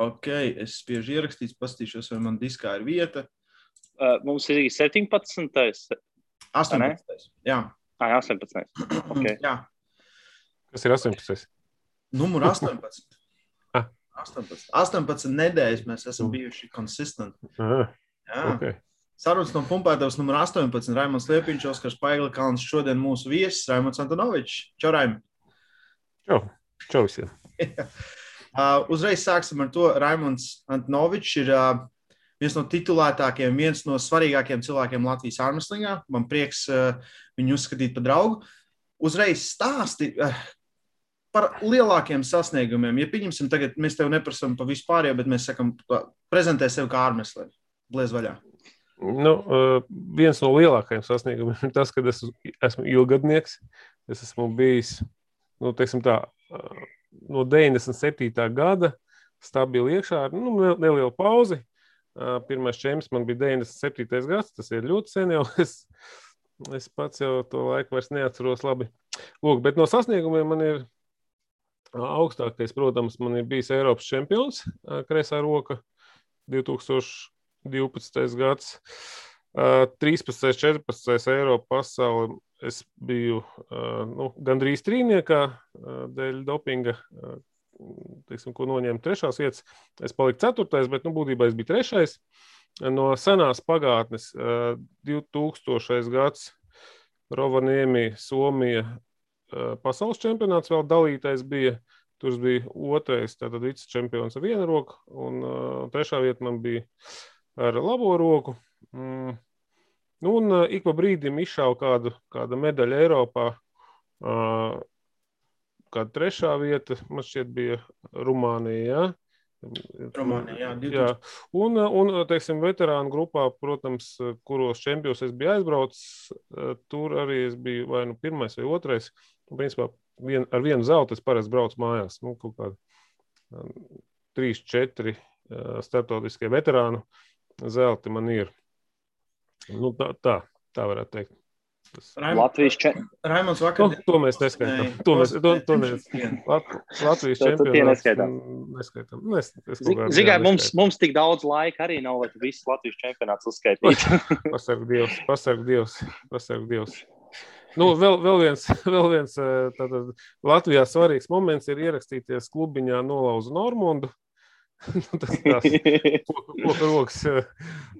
Ok, es spiežu ierakstīt, paskatīšos, vai man diskā ir vieta. Uh, mums ir 17. 18. Jā. Ah, 18. Okay. Jā. Kas ir 18? Numur 18. Ah. 18. 18 nedēļas mēs esam bijuši konsistenti. Jā. okay. Sarunas no pumpētavas numur 18. Raimons Liepiņš, Oskars Paiglikāns, šodien mūsu viesis Raimons Antonovičs. Čau, Raim! Čau, čau visiem. Uh, uzreiz sāksim ar to. Raimons Antonovičs ir uh, viens no titulētākajiem, viens no svarīgākajiem cilvēkiem Latvijas armslīgā. Man prieks uh, viņu uzskatīt par draugu. Uzreiz stāsti uh, par lielākiem sasniegumiem. Ja pieņemsim, tagad mēs tev neprasām pa vispārējo, bet mēs sakam, prezentē sevi kā armslīgu. Bliez vaļā. Nu, uh, viens no lielākajiem sasniegumiem ir tas, ka es esmu ilgadnieks. Es esmu bijis nu, tā, uh, no 97. gada stabili iekšā ar nu, ne- nelielu pauzi. Pirmais čempions man bija 97. gads, tas ir ļoti sen jau. Es, es pats jau to laiku vairs neatceros labi. Lūk, bet no sasniegumiem man ir augstākais, protams, man ir bijis Eiropas čempions, kreisā roka 2012. gads. Ā, 13. 14. Eiropa pasaule. Es biju nu, gandrīz trīniekā dēļ dopinga, teiksim, ko noņēma trešās vietas. Es paliku ceturtais, bet nu, būtībā es biju trešais. No senās pagātnes, ā, 2000. gads, Rovaniemi, Somija, pasaules čempionāts vēl dalītais bija. Tur bija otrais, tātad vice čempions ar vienu roku, un uh, trešā vieta man bija ar labo roku. Mm. Un uh, ik pa brīdim izšāva kādu, kāda medaļa Eiropā. Uh, kāda trešā vieta, man šķiet, bija Rumānija. Ja? Rumānija, jā, 2000. jā. Un, un, teiksim, veterānu grupā, protams, kuros čempionos es biju aizbraucis, tur arī es biju vai nu pirmais vai otrais. Un, principā, vien, ar vienu zeltu es parasti braucu mājās. Nu, kaut kādi trīs, četri starptautiskie veterānu zelti man ir. Nu, tā, tā, tā varētu teikt. Tas, Raim- Latvijas čempions. Raimons nu, vakar. to mēs neskaitām. Nē, To mēs, to, to ne- mēs, Lat, Latvijas čempionāts neskaitām. neskaitām. Nu, es, Zinām, ziņā mums, mums tik daudz laika arī nav, lai tu visu Latvijas čempionātu uzskaitītu. Pasarg Dievs, pasarg Dievs, pasarg Dievs. Nu, vēl, vēl viens, vēl viens eh, tātad, Latvijā svarīgs moments ir ierakstīties klubiņā Nolauzu Normundu. tas tās koka rokas eh,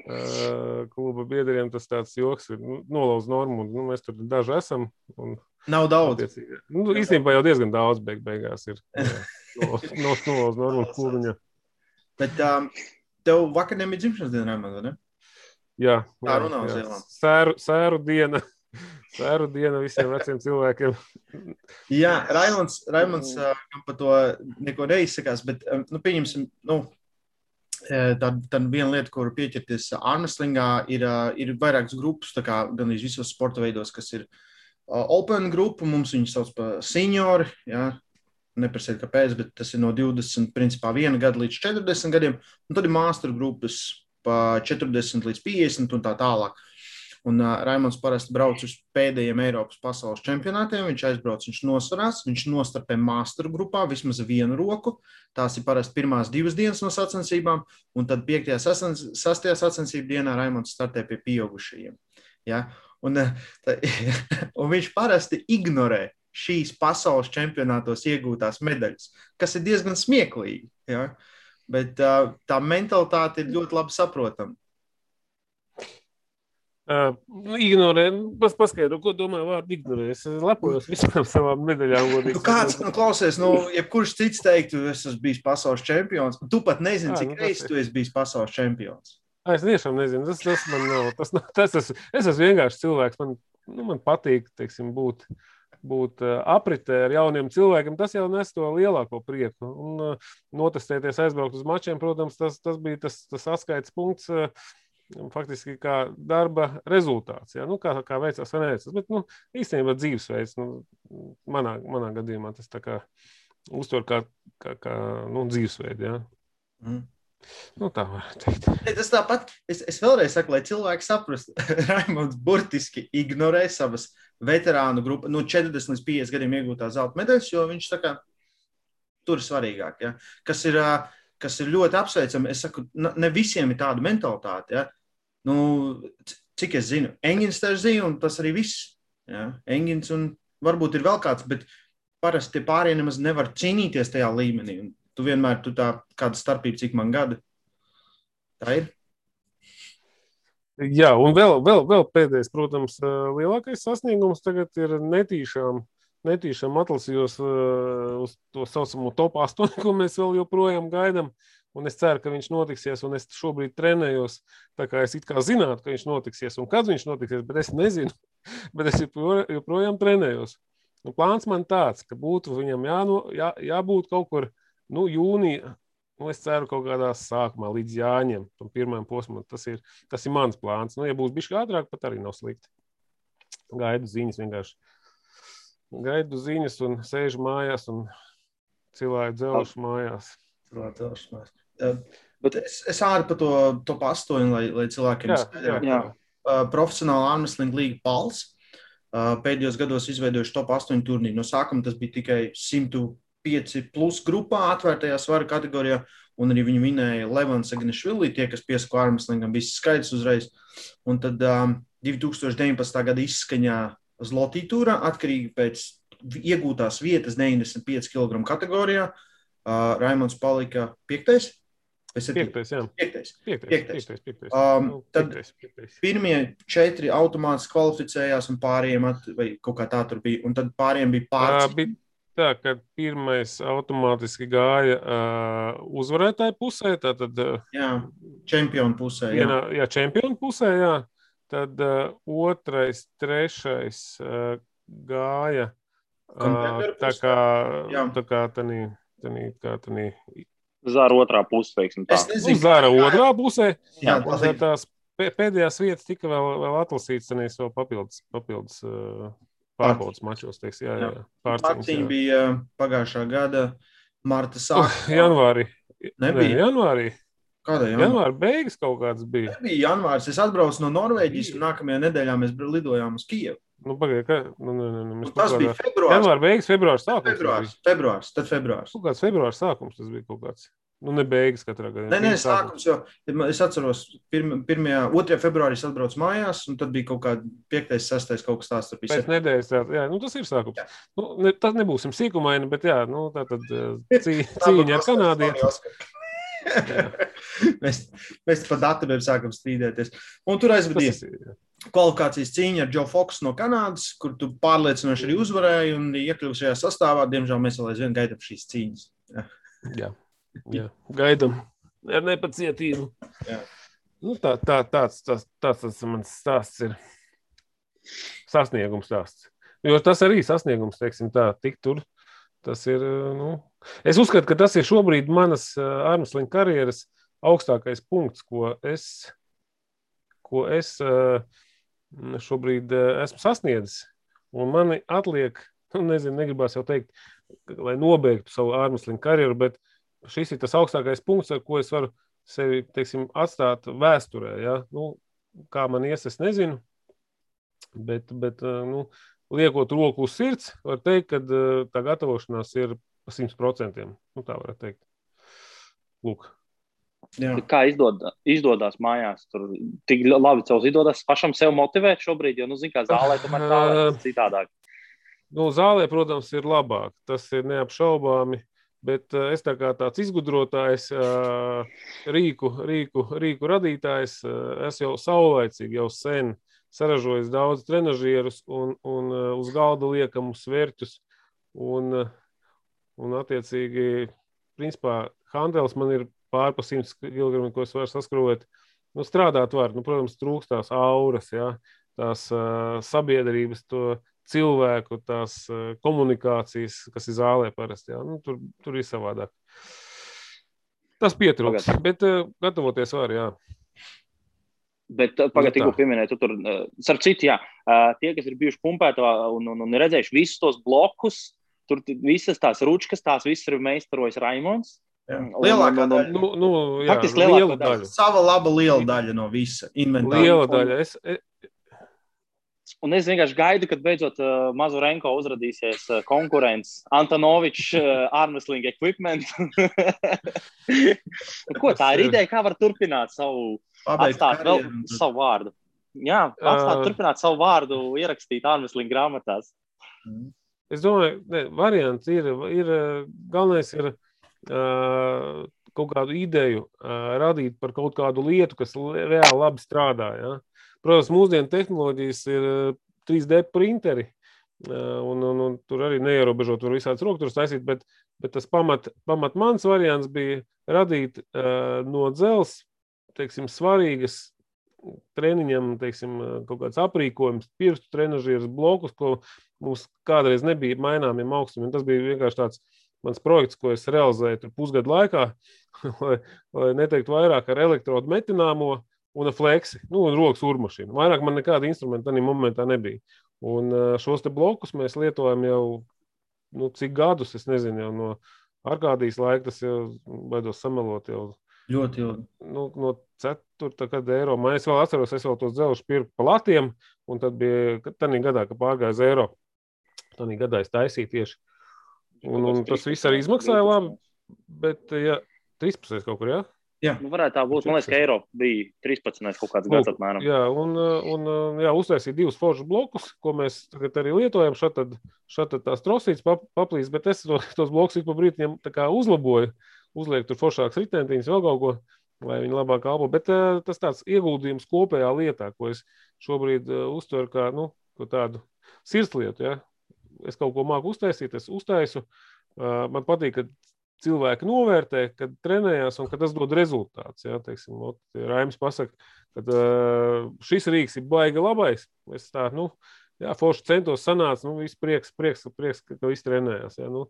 eh, kluba biedriem, tas tāds joks ir. Nu, Nolauzu Normundu, nu, mēs tur daži esam. Un, Nav daudz. attiecīgi, nu, īstenībā jau diezgan daudz beig beigās ir. jā, No, no, Nolauzu Normundu klubiņā. Bet um, tev vakar nebija dzimšanas diena, Raimons, vai ne? Jā, Tā jā, runā uz jā. ielām. Sēru, sēru diena. Sēru diena visiem veciem cilvēkiem. Jā, Raimons, Raimons gan par to neko neizsakās, bet, nu, pieņemsim, nu, tā, tā viena lieta, kur pieķerties Arneslingā, ir, ir vairākas grupas, kā gan arī visos sporta veidos, kas ir Open grupa, mums viņus sauc par seniori, jā, neprasiet, kāpēc, bet tas ir no 20, principā, viena gada līdz 40 gadiem, un tad ir master grupas pa 40 līdz 50 un tā tālāk. Un uh, Raimons parasti brauc uz pēdējiem Eiropas pasaules čempionātiem. Viņš aizbrauc, viņš nosvarās, viņš nostartē master grupā vismaz vienu roku. Tās ir parasti pirmās divas dienas no sacensībām, un tad 5. un 6. sacensību dienā Raimons startē pie pieaugušajiem. Ja? Un, tā, un viņš parasti ignorē šīs pasaules čempionātos iegūtās medaļas, kas ir diezgan smieklīgi. Ja? Bet tā mentalitāte ir ļoti labi saprotama. Uh, ignorē, nu, pas, paskaidro, ko domā vārdu ignorē. Es lepojos visām savām medaļām. Nu, kāds, nu, klausies, nu, jebkurš cits teiktu, es esmu bijis pasaules čempions. Tu pat nezini, cik nu, tas reizes tu esi bijis pasaules čempions. Es tiešām nezinu, tas, tas man nav. Tas, nav- tas, es, es esmu vienkārši cilvēks. Man, nu, man patīk teiksim, būt, būt apritē ar jauniem cilvēkiem. Tas jau nes to lielāko prieku. Un, notestēties, aizbraukt uz mačiem, protams, tas, tas bija tas, tas atskaites punkts. Uh, Faktiski kā darba rezultāts. Ja? Nu, kā, kā veicās, vai neveicās. Bet nu, īstenībā dzīvesveids, nu, manā, manā gadījumā, tas tā kā uztver kā, kā, kā nu, dzīvesveidu. Ja? Mm. Nu, tā var teikt. Tas tāpat, es, es vēlreiz saku, lai cilvēki saprastu, Raimons burtiski ignorē savas veterānu grupu, no 40 līdz 50 gadiem iegūtā zelta medaļas, jo viņš saka, tur ir svarīgāk. Ja? Kas ir, ā, kas ir ļoti apsveicami. Es saku, ne visiem ir tāda mentalitāte. Ja? Nu, cik es zinu, Engins ir zīme, un tas arī viss. Ja? Engins un varbūt ir vēl kāds, bet parasti pārējie nemaz nevar cīnīties tajā līmenī. Un tu vienmēr tu tā kāda starpība, cik man gadi. Tā ir. Jā, un vēl, vēl, vēl pēdējais, protams, lielākais sasniegums tagad ir netīšām. Netīšām atlasījos uh, uz to saucamo top 8, ko mēs vēl joprojām gaidām. Un es ceru, ka viņš notiksies, un es šobrīd trenējos. Tā kā es kā zinātu, ka viņš notiksies, un kad viņš notiksies, bet es nezinu. Bet es jopro- joprojām trenējos. Nu, plāns man tāds, ka būtu viņam jāno, jā, jābūt kaut kur nu, jūnijā. Nu, es ceru, ka kaut kādā sākumā līdz jāņem tam pirmajam posmam. Tas ir, tas ir mans plāns. Nu, ja būs bijis ātrāk, pat arī nav slikti. Gaidu ziņas vienkārši. Gaidu ziņas un sēžu mājās un cilvēku dzelžu mājās. Bet es, es āri par to top 8, lai, lai cilvēkiem skaidrāk. profesionāla Armstrong līga pals. Pēdējos gados izveidojuši top 8 turnīru. No sākuma tas bija tikai 105 plus grupā, atvērtajā svara kategorijā. Un arī viņi minēja Levans Agnišvili, tie, kas piesako Armstrongam, viss skaidrs uzreiz. Un tad um, 2019. gada izskaņā Zlotī-tūrā, atkarīgi pēc iegūtās vietas 95 kg kategorijā, uh, Raimons palika piektais. Piektais, jā. piektais. Piektais, Piektais. piektais, piektais. Um, Nu, tad- piektais, piektais. Pirmie četri automātiski kvalificējās, un pārējiem, at, vai kaut kā tā tur bija. Un tad pārējiem bija Tā bija tā, ka pirmais automātiski gāja uh, uzvarētāju pusē, tātad uh, Jā, čempionu pusē. Jā. vienā, jā, čempionu pusē, jā. Tad uh, otrais, trešais uh, gāja uh, tā pusē? kā, Jā. tā kā tanī, tanī, kā Zāra otrā pusē, teiksim tā. Es nu, nezinu, zāra kā- otrā pusē. Jā, Un ir. tās pē- pēdējās vietas tika vēl, vēl atlasītas, tanīs vēl papildus, papildus pārbaudas mačos, teiks, jā, jā, jā. Jā. bija pagājušā gada marta Oh, sākumā. janvārī. Nebija. Nē, janvārī. Kādā janvārī? Janvāra beigas kaut kādas bija. Nebija janvārs. Es atbraucu no Norvēģijas, un nākamajā nedēļā mēs lidojām uz Kijevu. Nu, pagaid, ka, nu, nu, nu, mēs Tas bija februārs. Janvāra beigas, februārs sākums. bija. februārs, tad februārs. Kaut kāds februārs sākums tas bija kaut kāds. Nu, ne beigas katrā gadā. Nē, nē, sākums jau. Es atceros, 1. 2. februārī es atbraucu mājās, un tad bija kaut kāds 5. 6. kaut kas tāds. Pēc nedēļas, jā, jā, nu, tas ir sākums. Jā. Nu, ne, tas nebūsim sīkumaini, bet jā, nu, tā tad eh, cī, cīņa ar. Oskars. mēs, mēs pa datoriem sākam strīdēties. Un tur Tas aizvadīja kvalifikācijas cīņa ar Joe Fox no Kanādas, kur tu pārliecinoši arī uzvarēji un iekļuvi šajā sastāvā. Diemžēl mēs vēl aizvien gaidām šīs cīņas. Jā, jā. gaidām ar nepacietību. Jā. Nu, tā, tā, tāds, tāds, tāds, tāds mans stāsts ir sasniegums stāsts. Jo tas arī sasniegums, teiksim, tā, tik tur. Tas ir, nu, es uzskatu, ka tas ir šobrīd manas Armstrong karjeras augstākais punkts, ko es, ko es eh, šobrīd eh, esmu sasniedzis. Un man atliek, nu, nezinu, negribās jau teikt, lai nobeigtu savu Armstrong karjeru, bet šis ir tas augstākais punkts, ar ko es varu sevi teiksim, atstāt vēsturē. Ja? Nu, kā man ies, es nezinu. Bet, bet eh, nu, liekot roku uz sirds, var teikt, ka eh, tā gatavošanās ir pa 100%. Nu, tā var teikt. Lūk. Jā. Kā izdod, izdodas mājās? Tur tik labi cilvēks izdodas pašam sev motivēt šobrīd, jo, nu, zināmā mērā, zālē tomēr tā ir citādāk. Nu, zālē, protams, ir labāk. Tas ir neapšaubāmi. Bet uh, es tā kā tāds izgudrotājs, uh, rīku, rīku, rīku radītājs, uh, es jau saulaicīgi, jau sen saražojis daudz trenižierus un, un uh, uz galda liekamus svērķus. Un, uh, un, attiecīgi, principā, handels man ir pār pa 100 kg, ko es varu saskrūvēt. Nu, strādāt var, nu, protams, trūkst tās auras, ja, tās uh, sabiedrības, to cilvēku, tās uh, komunikācijas, kas ir zālē parasti. Jā. Nu, tur, tur ir savādāk. Tas pietrūks, bet uh, gatavoties var, jā. Bet pagaidi, Nu tā. tikko pieminēju, tu tur, uh, starp citu, jā, uh, tie, kas ir bijuši pumpētā un, un, un redzējuši visus tos blokus, tur visas tās ručkas, tās visas ir meistarojis Raimons. Jā. Lielākā daļa. Nu, nu, jā liela daļa. daļa. Sava laba liela daļa no visa inventāra. Liela daļa. Es, e, Un es vienkārši gaidu, kad beidzot uh, Mazurenko uzrādīsies uh, konkurence Antonovičs, uh, Armstrong equipment. Ko tā ir ideja, kā var turpināt savu, Pabeigt atstāt vēl savu vārdu? Jā, atstāt, Ā. turpināt savu vārdu, ierakstīt Armstrong grāmatās. Es domāju, ka variants ir, ir eh, galvenais ir uh, kaut kādu ideju uh, radīt par kaut kādu lietu, kas li- reāli labi strādā. Ja? Protams, mūsdienu tehnoloģijas ir eh, 3D printeri, uh, un, un, un tur arī neierobežot, tur visādas rokturas taisīt, bet, bet tas pamat, pamat mans variants bija radīt uh, no dzels, teiksim, svarīgas treniņam, teiksim, kaut kāds aprīkojums, pirkstu trenižieris blokus, ko mums kādreiz nebija maināmiem augstumiem. Tas bija vienkārši tāds mans projekts, ko es realizēju pusgadu laikā, lai, lai neteiktu vairāk ar elektrodu metināmo un fleksi, nu, un rokas urmašīnu. Vairāk man nekāda instrumenta tajā momentā nebija. Un šos te blokus mēs lietojam jau, nu, cik gadus, es nezinu, jau no Arkādijas laika, tas jau, baidos samelot, jau Ļoti ilgi. nu, no 4. gada eiro. Man es vēl atceros, es vēl tos dzelžus pirku pa latiem, un tad bija tādā gadā, kad pārgāja uz eiro. Tādā gadā es taisīju tieši. Un, un tas viss arī izmaksāja labi, bet ja, 13. kaut kur, jā? Nu, varētu tā būt. Man liekas, ka Eiropa bija 13. kaut kāds gads apmēram. Jā, un, un jā, uztaisīja divus foršus blokus, ko mēs tagad arī lietojam. Šeit tad, šeit tad tās trosītas pap, paplīs, bet es to, tos blokus ik pa kā uzlaboju, uzlieku tur foršāks ritentiņus, vēl kaut ko, lai viņi labāk kalpo. Bet uh, tas tāds ieguldījums kopējā lietā, ko es šobrīd uh, uztveru kā nu, tādu sirdslietu. Ja? Es kaut ko māku uztaisīt, es uztaisu. Uh, man patīk, ka cilvēki novērtē, kad trenējās un ka tas dod rezultātus. Ja, teiksim, ot, Raims pasaka, ka uh, šis rīks ir baigi labais. Es tā, nu, jā, forši centos sanāca, nu, viss prieks, prieks, prieks ka viss trenējās. Ja, nu,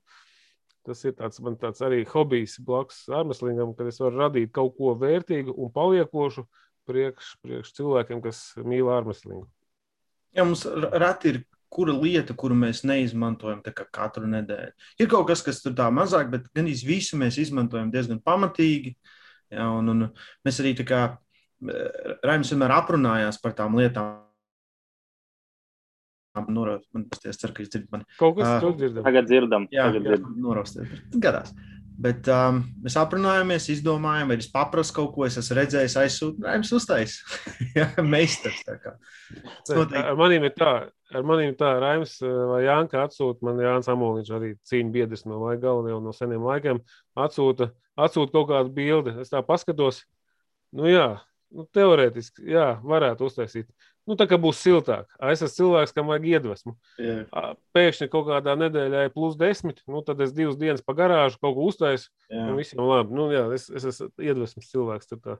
tas ir tāds, man tāds arī hobijs blakus armeslingam, kad es varu radīt kaut ko vērtīgu un paliekošu priekš, priekš cilvēkiem, kas mīl armeslingu. Jā, mums r- reti ir kura lieta, kuru mēs neizmantojam kā katru nedēļu. Ir kaut kas, kas tur tā mazāk, bet gan visu mēs izmantojam diezgan pamatīgi. Jā, un, un mēs arī tā kā eh, Raims vienmēr aprunājās par tām lietām. Pasties, ceru, ka jūs dzirdat mani. Kaut kas Ā. tāds dzirdams. Tagad dzirdam. Jā, tagad dzirdam. norausties. Gadās. Bet um, mēs aprunājāmies, izdomājām, vai es paprasu kaut ko, es esmu redzējis, aizsūtu, Raims uztais. Jā, meistars. Ar maniem ir tā, ar maniem ir tā, Raims eh, vai Jānis atsūta, man Jānis Amoliņš arī cīņa biedrs no Laigala jau no seniem laikiem, atsūta, atsūta kaut kādu bildi. Es tā paskatos, nu jā, nu, teorētiski, jā, varētu uztaisīt. Nu, tā kā būs siltāk. Es esmu cilvēks, kam vajag iedvesmu. Ā, Pēkšņi kaut kādā nedēļā ir plus desmit, nu, tad es divas dienas pa garāžu kaut ko uztaisu, Jā. un visiem labi. Nu, jā, es, es esmu iedvesmas cilvēks. Tur tā.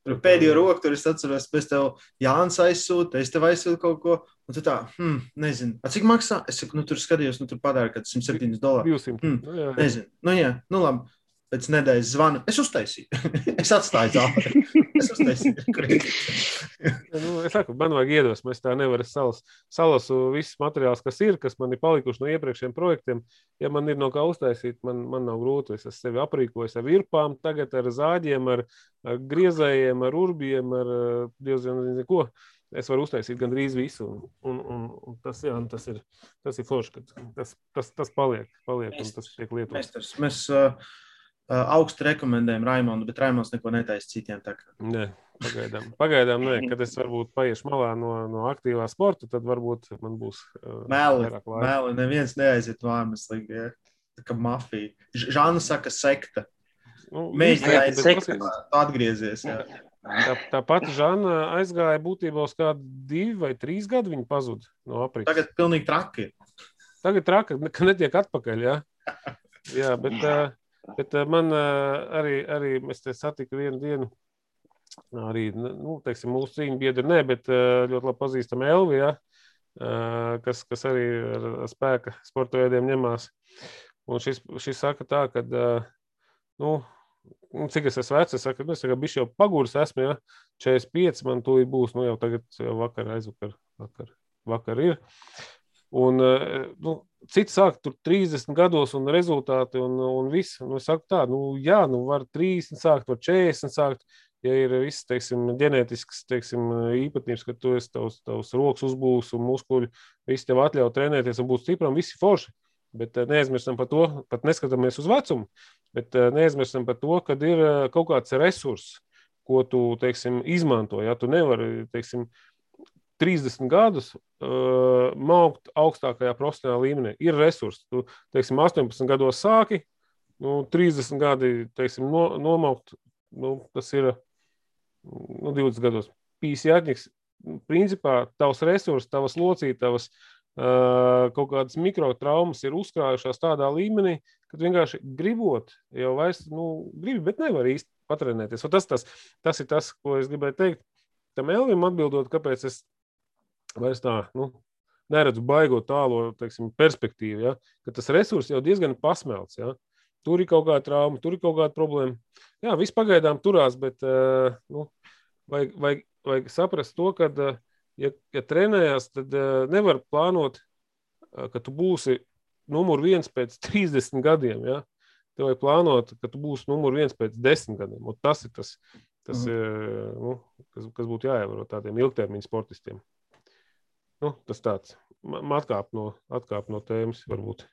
Tur pēdējo roku tur es atceros, pēc tam Jānis aizsūta, es tev aizsūtu kaut ko. Un tu tā, hmm, nezinu, A, cik maksā. Es saku, nu, tur skatījos, nu, tur padara kaut kāds 107 dolārus. 200. Mm. Nu, jā, jā. Nezinu, nu, jā, nu, labi. Pēc nedēļas zvanu. Es uztaisīju. es atstāju zāli. es uztaisīju. Nu, es saku, man vajag iedvesmu. Es tā nevaru salas, salasu visus materiālus, kas ir, kas man ir palikuši no iepriekšējiem projektiem. Ja man ir no kā uztaisīt, man, man nav grūti. Es esmu sevi aprīkojis ar virpām, tagad ar zāģiem, ar, ar griezējiem, ar urbiem, ar eh, diezgan nezinu ko. Es varu uztaisīt gandrīz visu. Un, un, un, tas, jā, tas ir, tas ir forši, ka tas, tas, tas paliek, paliek un tas tiek lietots. Meistars. Mēs uh, uh, augstu rekomendējam Raimondu, bet Raimons neko netaisa citiem. Nē, pagaidām, pagaidām nē, kad es varbūt paiešu malā no, no aktīvā sporta, tad varbūt man būs uh, Mēli, mēli, neviens neaiziet no ārmeslīgi. Ja? Tā kā mafija. Žāna saka, sekta. Nu, atgriezies. Jā. Tā, tā pati Žana aizgāja būtībā uz kādu divu vai trīs gadu. Viņa pazuda no aprīļa. Tagad, pilnīgi traki. Tagad traka, ka netiek atpakaļ. Jā, jā bet, ā, bet ā, man ā, arī, arī mēs te satikām vienu dienu. Arī nu, teiksim, mūsu cīņa biedri, ne, bet ā, ļoti labi pazīstama Elvija, kas, kas arī ar spēka sporta veidiem ņemās. Un šis, šis saka tā, ka, nu, nu, cik es esmu vecs, es saku, nu, es tagad bišķi jau pagūris esmu, ja 45 man tūlīt būs, nu, jau tagad jau vakar, aizvakar, vakar, vakar ir. Un, eh, nu, cits sāk tur 30 gados un rezultāti un, un viss. Nu, es saku tā, nu, jā, nu, var 30 sākt, var 40 sākt. ja ir viss teiksim, ģenētisks teiksim, īpatnības, ka tu esi tavs, tavs rokas uzbūs un muskuļi, visi tev atļauj trenēties un būt stipram, visi forši. Bet uh, neaizmirstam par to, pat neskatāmies uz vecumu, bet uh, neaizmirstam par to, ka ir uh, kaut kāds resurss, ko tu teiksim, izmanto. Ja tu nevari teiksim, 30 gadus uh, maukt augstākajā profesionālā līmenī, ir resursi. Tu teiksim, 18 gados sāki, nu, 30 gadi teiksim, no, nomaukt, nu, tas ir nu, 20 gados. Pīsjātņiks, principā tavs resursi, tavas locītavas, uh, kaut kādas mikrotraumas ir uzkrājušās tādā līmenī, ka vienkārši gribot, jau vairs nu, gribi, bet nevar īsti patrenēties. Tas, tas, tas ir tas, ko es gribēju teikt. Tam Elvim atbildot, kāpēc es vairs tā nu, neredzu baigot tālo teiksim, perspektīvu, ja? ka tas resurs jau diezgan pasmelts. Ja? Tur ir kaut kāda trauma, tur ir kaut kāda problēma. Jā, viss pagaidām turās, bet uh, nu, vajag, vajag, vajag saprast to, ka, uh, ja, ja trenējas, tad uh, nevar plānot, ka tu būsi numur viens pēc 30 gadiem. Ja? Tev vajag plānot, ka tu būsi numur viens pēc 10 gadiem. Un tas ir tas, tas mm. nu, kas, kas būtu jāievēro tādiem ilgtermiņa sportistiem. Nu, tas tāds atkāp no, atkāp no tēmas, varbūt.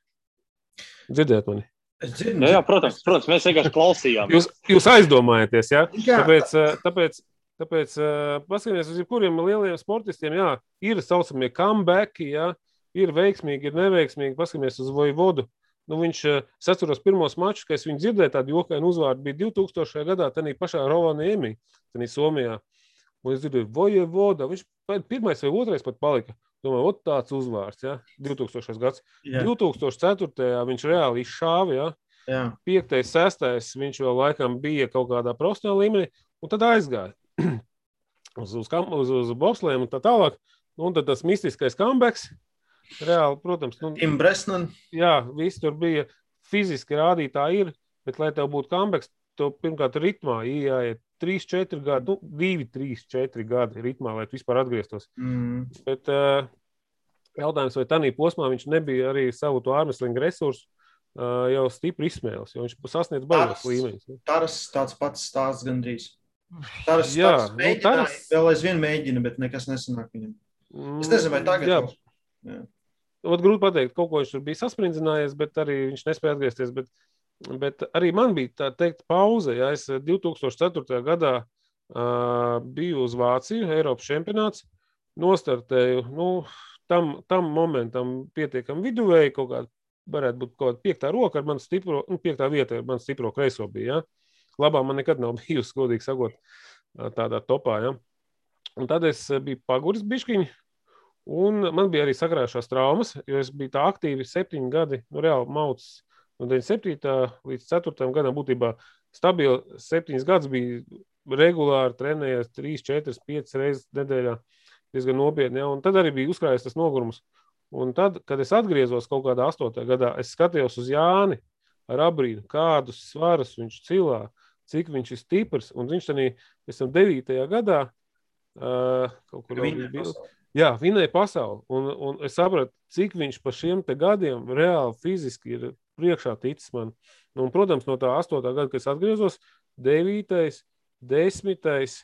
Dzirdēt mani? Dzirdu, jā, jā, protams, protams, mēs vienkārši klausījāmies. Jūs, jūs aizdomājaties, ja? jā? Tāpēc, eh, tāpēc, tāpēc eh, paskatieties uz jebkuriem lieliem sportistiem. Jā, ir saucamie comebacki, jā, ir veiksmīgi, ir neveiksmīgi. Paskatieties uz Voivodu. Nu, viņš, eh, atceros pirmos mačus, kad es viņu dzirdēju, tādu jokainu uzvārdu bija 2000. gadā, tad pašā Rovaniemī, Somijā. Un es dzirdēju, Voivoda, viņš pirmais vai otrais pat palika. Domāju, ot tāds uzvārds, ja? 2000. gads. Jā. 2004. viņš reāli izšāva, ja? Jā. 5. 6. viņš vēl laikam bija kaut kādā profesionālā līmenī, un tad aizgāja uz, uz, uz, uz bobslēm un tā tālāk. Un tad tas mistiskais comebacks, reāli, protams, nu, Imbresnan. Jā, viss tur bija fiziski rādītāji ir, bet lai tev būtu comebacks, tev pirmkārt ritmā jāiet 3, 4 gadi, nu, 2, 3, 4 gadi ritmā, lai tu vispār atgrieztos. Mm. Bet uh, jautājums, vai tādā posmā viņš nebija arī savu to ārmeslinga resursu uh, jau stipri izsmēlis, jo viņš sasniedz bailes līmeņus. Tas tāds pats stāsts gandrīz. Tas jā, nu, tas vēl aizvien mēģina, bet nekas nesanāk viņam. Es nezinu, vai tagad. Jā. Jā. Vat grūti pateikt, kaut ko viņš tur bija sasprindzinājis, bet arī viņš nespēja atgriezties. Bet Bet arī man bija tā teikt, pauze. Ja es 2004. Eh, gadā uh, biju uz Vāciju, Eiropas čempionāts, nostartēju nu, tam, tam momentam pietiekami viduvēji, kaut kāda varētu būt kaut kāda piektā roka ar manu stipro, nu, piektā vieta ar manu stipro kreiso bija. Ja? Labā man nekad nav bijusi, godīgi sakot, tādā topā. Ja? Un tad es biju paguris bišķiņi, un man bija arī sakrājušās traumas, jo es biju tā aktīvi septiņi gadi, nu, reāli maucis no 97. līdz 4. gadam būtībā stabili septiņas gadus bija regulāri trenējies 3, 4, 5 reizes nedēļā. Diezgan nopietni. Ja? Un tad arī bija uzkrājies tas nogurums. Un tad, kad es atgriezos kaut kādā 8. gadā, es skatījos uz Jāni ar abrīnu, kādus svarus viņš cilā, cik viņš ir stiprs. Un viņš tam 9. gadā uh, kaut kur bija. bija Jā, vinēja pasauli. Un, un es sapratu, cik viņš pa šiem gadiem reāli fiziski ir priekšā ticis man. Nu, un, protams, no tā 8. gada, kad es atgriezos, 9. 10.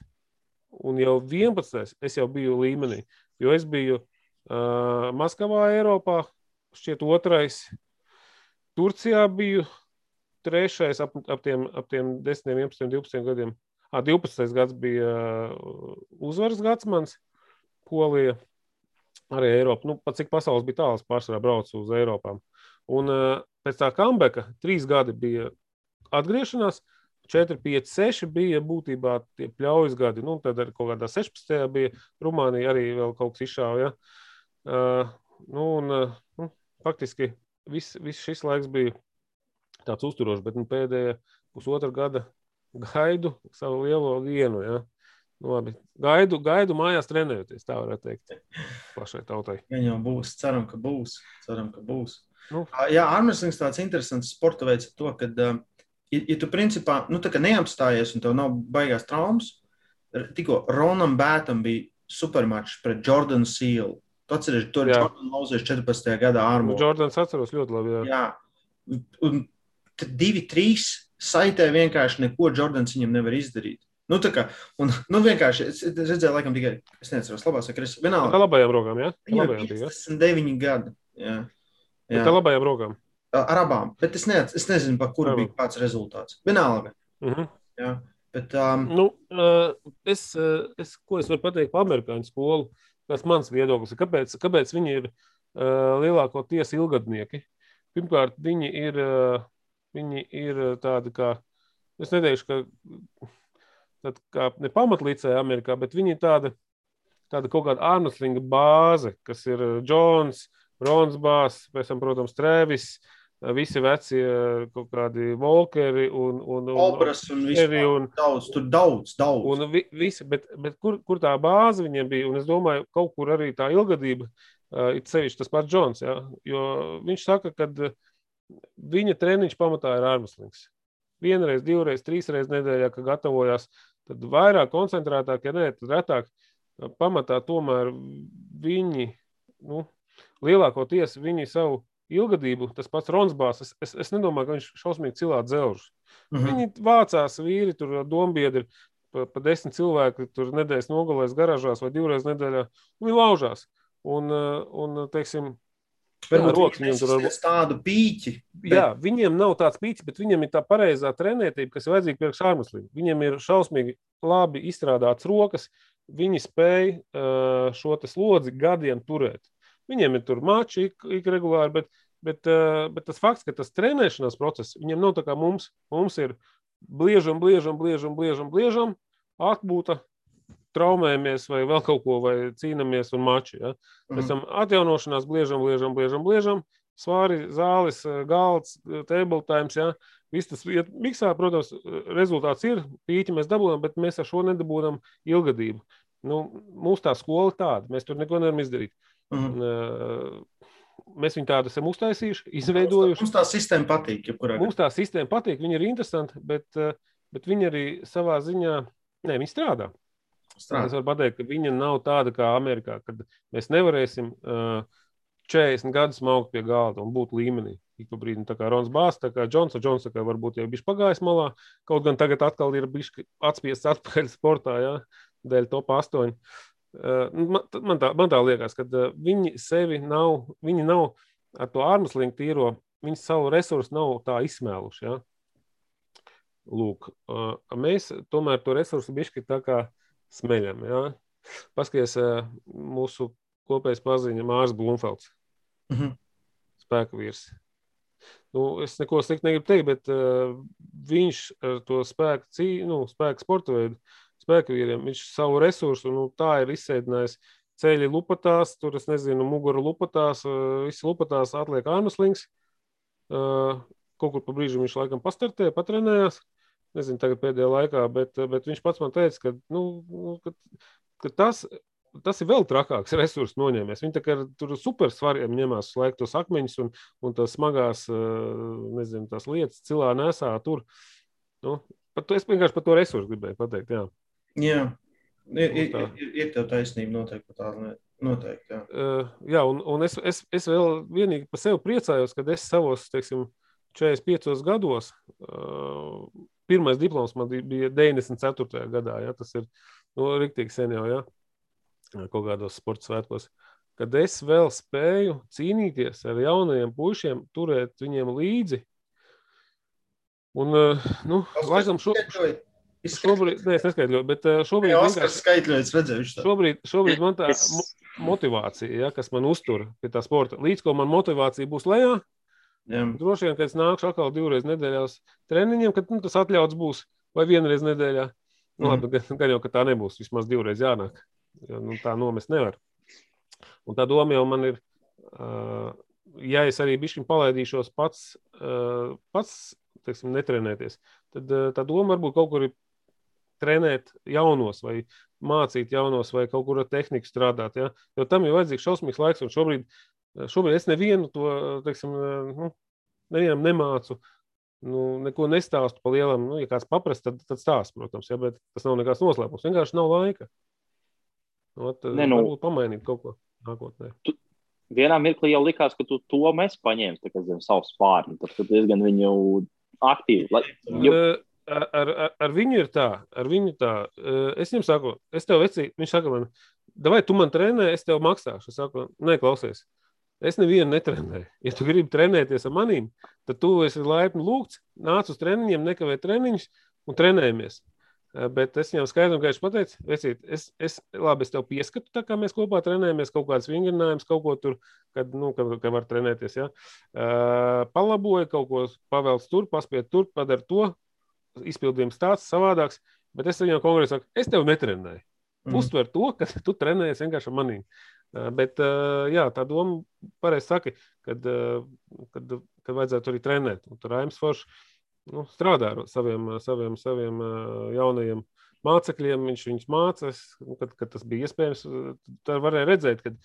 un jau 11. es jau biju līmenī. Jo es biju uh, Maskavā, Eiropā, šķiet, otrais. Turcijā biju trešais ap, ap, tiem, ap tiem 10, 11, 12 gadiem. À, 12. gads bija uh, uzvaras gads mans, Polija, arī Eiropa. Nu, pat cik pasaules bija tāls, pārsvarā braucu uz Eiropām. Un uh, pēc tā kambeka trīs gadi bija atgriešanās. 4, 5, 6 bija būtībā tie pļaujas gadi. Nu, tad arī kaut kādā 16. bija Rumānija, arī vēl kaut kas izšāva. Ja? Uh, nu, un, uh, nu, faktiski viss vis šis laiks bija tāds uzturošs, bet nu, pēdējā pusotra gada gaidu savu lielo vienu. Ja? Nu, labi. Gaidu, gaidu mājās trenējoties, tā varētu teikt. Plašai tautai. Ja jau būs, ceram, ka būs. Ceram, ka būs. Nu. Jā, armēslings tāds interesants sporta veids, to, ka, ja, ja tu principā nu, neapstājies un tev nav baigās traumas, tikko Ronam Bētam bija supermačs pret Jordanu Sīlu. Tu atceries, tur bija Jordans Lauzers 14. gadā ārmā. Nu, Jordans atceros ļoti labi. Jā, jā. un tad divi, trīs saitē vienkārši neko Jordans viņam nevar izdarīt. Nu, tā kā, un, nu, vienkārši es, es redzēju, laikam, tikai, es nezinu, labās vai kreisās. Tā Vienalga, labajām rokām, jā? Tā viņam bija, jā? 59 gadi. Jā. Jā. Tā labajām rokām. Ar abām, bet es, ne, es nezinu, par kuru bija kāds rezultāts. Vienalga. Mhm. Jā. Bet, um, Nu, uh, es, uh, es, ko es varu pateikt par amerikāņu skolu? Tas mans viedoklis kāpēc, kāpēc viņi ir uh, lielākoties ilgadnieki. Pirmkārt, viņi ir, uh, viņi ir uh, tādi kā, es neteikšu, ka tāda kā ne pamatlīdzēja Amerikā, bet viņi ir tāda, tāda kaut kāda ārnuslinga bāze, kas ir uh, Džons, Ronsbās, pēc tam, protams, Trēvis, visi vecie uh, kaut kādi Volkeri un, un, un, Obras un viss Eri un, daudz, tur daudz, daudz. Un vi, visi, bet, bet kur, kur tā bāze viņiem bija? Un es domāju, kaut kur arī tā ilgadība, uh, ir sevišķi tas pats Džons. Ja? Jo viņš saka, ka uh, viņa treniņš pamatā ir ārmeslings. Vienreiz, divreiz, trīsreiz nedēļā, kad gatavojās, tad vairāk koncentrētāk, ja ne, tad retāk. Pamatā tomēr viņi, nu, lielākoties viņi savu ilgadību, tas pats Ronsbās, es, es, es nedomāju, ka viņš šausmīgi cilā dzelžus. Mhm. Viņi vācās vīri, tur dombiedri, pa, pa desmit cilvēki tur nedēļas nogalēs garāžās vai divreiz nedēļā. Viņi laužās. Un, un teiksim, Varbūt viņam tur nesasniedz tādu pīķi. Bet... jā, viņiem nav tāds pīķis, bet viņiem ir tā pareizā trenētība, kas ir vajadzīga priekš ārmeslīm. Viņiem ir šausmīgi labi izstrādāts rokas, viņi spēj šo te slodzi gadiem turēt. Viņiem ir tur mači ik, ik regulāri, bet, bet, uh, bet tas fakts, ka tas trenēšanās process, viņiem nav tā kā mums, mums ir bliežam, bliežam, bliežam, bliežam, bliežam, atbūta, traumējamies vai vēl kaut ko, vai cīnāmies un mači. Ja? Pēc Mhm. tam atjaunošanās, bliežam, bliežam, bliežam, bliežam svāri, zāles, galds, table times. Ja? Viss tas iet miksā, protams, rezultāts ir pīķi mēs dabūjam, bet mēs ar šo nedabūjam ilgadību. Nu, mūsu tā skola ir tāda, mēs tur neko nevaram izdarīt. Mhm. Un, uh, Mēs viņu tādu esam uztaisījuši, izveidojuši. Mums tā sistēma patīk. jebkurā Mums tā sistēma patīk, viņa ir interesanta, bet, uh, bet viņa arī savā ziņā, ne, viņa strādā. gadījumā Es strādā. varu pateikt, ka viņa nav tāda kā Amerikā, kad mēs nevarēsim uh, 40 gadus maukt pie galda un būt līmenī. Ik pa brīdim, tā kā Rons Bārs, tā kā Džons, Džons tā kā varbūt jau bija pagājis malā, kaut gan tagad atkal ir bijis atspiests atpakaļ sportā, jā, dēļ top 8. Uh, man, man, tā, man tā liekas, ka uh, viņi sevi nav, viņi nav ar to ārmeslīgu tīro, viņi savu resursu nav tā izsmēluši. Jā. Lūk, uh, mēs tomēr to resursu bišķi tā kā smeļam. Jā. Paskaties, uh, mūsu kopējais paziņa Mārs Blumfelds, Mhm. spēka vīrs. Nu, es neko sliktu negribu teikt, bet uh, viņš ar to spēku, cī, nu, spēku sporta veidu, spēka vīriem, viņš savu resursu nu, tā ir izsēdinājis. Ceļi lupatās, tur es nezinu, mugura lupatās, uh, visi lupatās atliek ārmeslings. Uh, kaut kur pa brīžam viņš laikam pastartēja, patrenējās. Nezinu, tagad pēdējā laikā, bet, bet viņš pats man teica, ka, nu, nu, ka, ka tas, tas ir vēl trakāks resursu noņēmējs. Viņi kā tur super svariem ņemās laiku tos akmeņus un, un tās smagās, uh, nezinu, tās lietas cilā nesā tur. Nu, par to, es vienkārši par to resursu gribēju pateikt, jā. Jā, ir, ir, ir, ir tev taisnība noteikti par tādu. Noteikti, jā. Uh, jā, un, un es, es, es vēl vienīgi par sevi priecājos, kad es savos, teiksim, 45 gados, uh, pirmais diploms man bija 94. gadā, ja, tas ir, nu, riktīgi sen jau, ja, kaut kādos sporta svētkos, kad es vēl spēju cīnīties ar jaunajiem puišiem, turēt viņiem līdzi. Un, uh, nu, laikam šo, šobrīd, ne, es neskaidroju, bet uh, šobrīd Jā, vienkārši- Oskars skaitļojas redzējuši. tā. Šobrīd, šobrīd man tā Es- mo- motivācija, ja, kas man uztur pie tā sporta, līdz ko man motivācija būs lejā, Jā. droši vien, kad es nākšu atkal divreiz nedēļā uz treniņiem, kad nu, tas atļauts būs, vai vienreiz nedēļā. Nu, Mhm. labi, gan, gan jau, ka tā nebūs, vismaz divreiz jānāk. Jo, nu, tā nomest nevar. Un tā doma jau man ir, uh, ja es arī bišķiņ palaidīšos pats, uh, pats teiksim, netrenēties, tad uh, tā doma varbūt kaut kur ir trenēt jaunos, vai mācīt jaunos, vai kaut kur ar tehniku strādāt. Ja? Jo tam ir vajadzīgs šausmīgs laiks, un šobrīd, šobrīd es nevienu to teiksim, nu, nevienam nemācu. Nu, neko nestāstu par lielam. Nu, ja kāds paprasta, tad, tad stāsta, protams, ja, bet tas nav nekāds noslēpums. Vienkārši nav laika. Nu, tad Ne, nu- varbūt pamainīt kaut ko nākotnē. vienā mirklī jau likās, ka tu to mēs paņēmi zem savu spārnu. Tad tu diezgan viņu aktīvi. Lai, jo, Uh, ar, ar, ar viņu ir tā, ar viņu tā. Es viņam saku, es tev vecīju, viņš saka man, vai tu man trenē, es tev maksāšu. Es saku, nē, klausies. Es nevienu netrenēju. Ja tu gribi trenēties ar maniem, tad tu esi laipni lūgts, nāc uz treniņiem, nekavē treniņus un trenējamies. Eh, bet es viņam skaidri un gaiši pateicu, vecīt, es, es, labi, es tev pieskatu, tā kā mēs kopā trenējamies, kaut kādas vingrinājumus, kaut ko tur, kad, nu, kad, kad var trenēties. Ja? Uh, palaboju, kaut ko pavelc tur, paspiet tur, padara to, izpildījums tāds, savādāks, bet es viņam konkrēti saku, es tev netrenēju. Mm. Uztver to, ka tu trenējies vienkārši. Uh, bet, jā, tā doma pareizi saka, kad, kad, kad vajadzētu arī trenēt. Un tur Raims Foršs nu, strādā ar saviem, saviem, saviem jaunajiem mācekļiem. Viņš viņus mācās, nu, kad, kad tas bija iespējams. Tad varēja redzēt, ka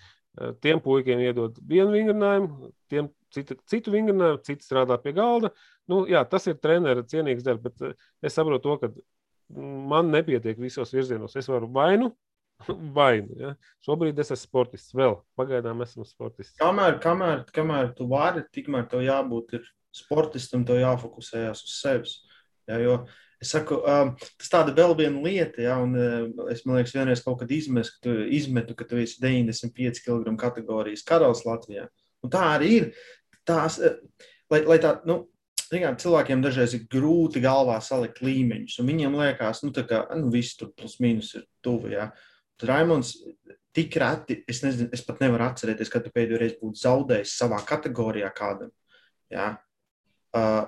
tiem puikiem iedod vienu vingrinājumu, tiem citu, citu vingrinājumu, citi strādā pie galda. Nu, jā, tas ir treneris cienīgs darbs, bet es saprotu to, ka man nepietiek visos virzienos. Es varu vainu vainu. Ja? Šobrīd es esmu sportists. Vēl pagaidām esmu sportists. Kamēr, kamēr, kamēr tu vari, tikmēr tev jābūt sportistam to jāfokusējas uz sevis. Ja, jo es saku, um, tas tāda vēl viena lieta, ja, un uh, es man liekas, vienreiz kaut kad izmetu, ka tu, izmetu, ka tu esi 95 kg kategorijas karalis Latvijā. Un tā arī ir. Tās, uh, lai, lai tā, nu, cilvēkiem dažreiz ir grūti galvā salikt līmeņus, un viņiem liekas, nu, ka nu, viss tur plus mīnus ir tuvu. Ja. Tad Raimons tik reti, es, nezinu, es pat nevaru atcerēties, kad tu pēdējo reizi būtu zaudējis savā kategorijā kādam. Ja. Uh,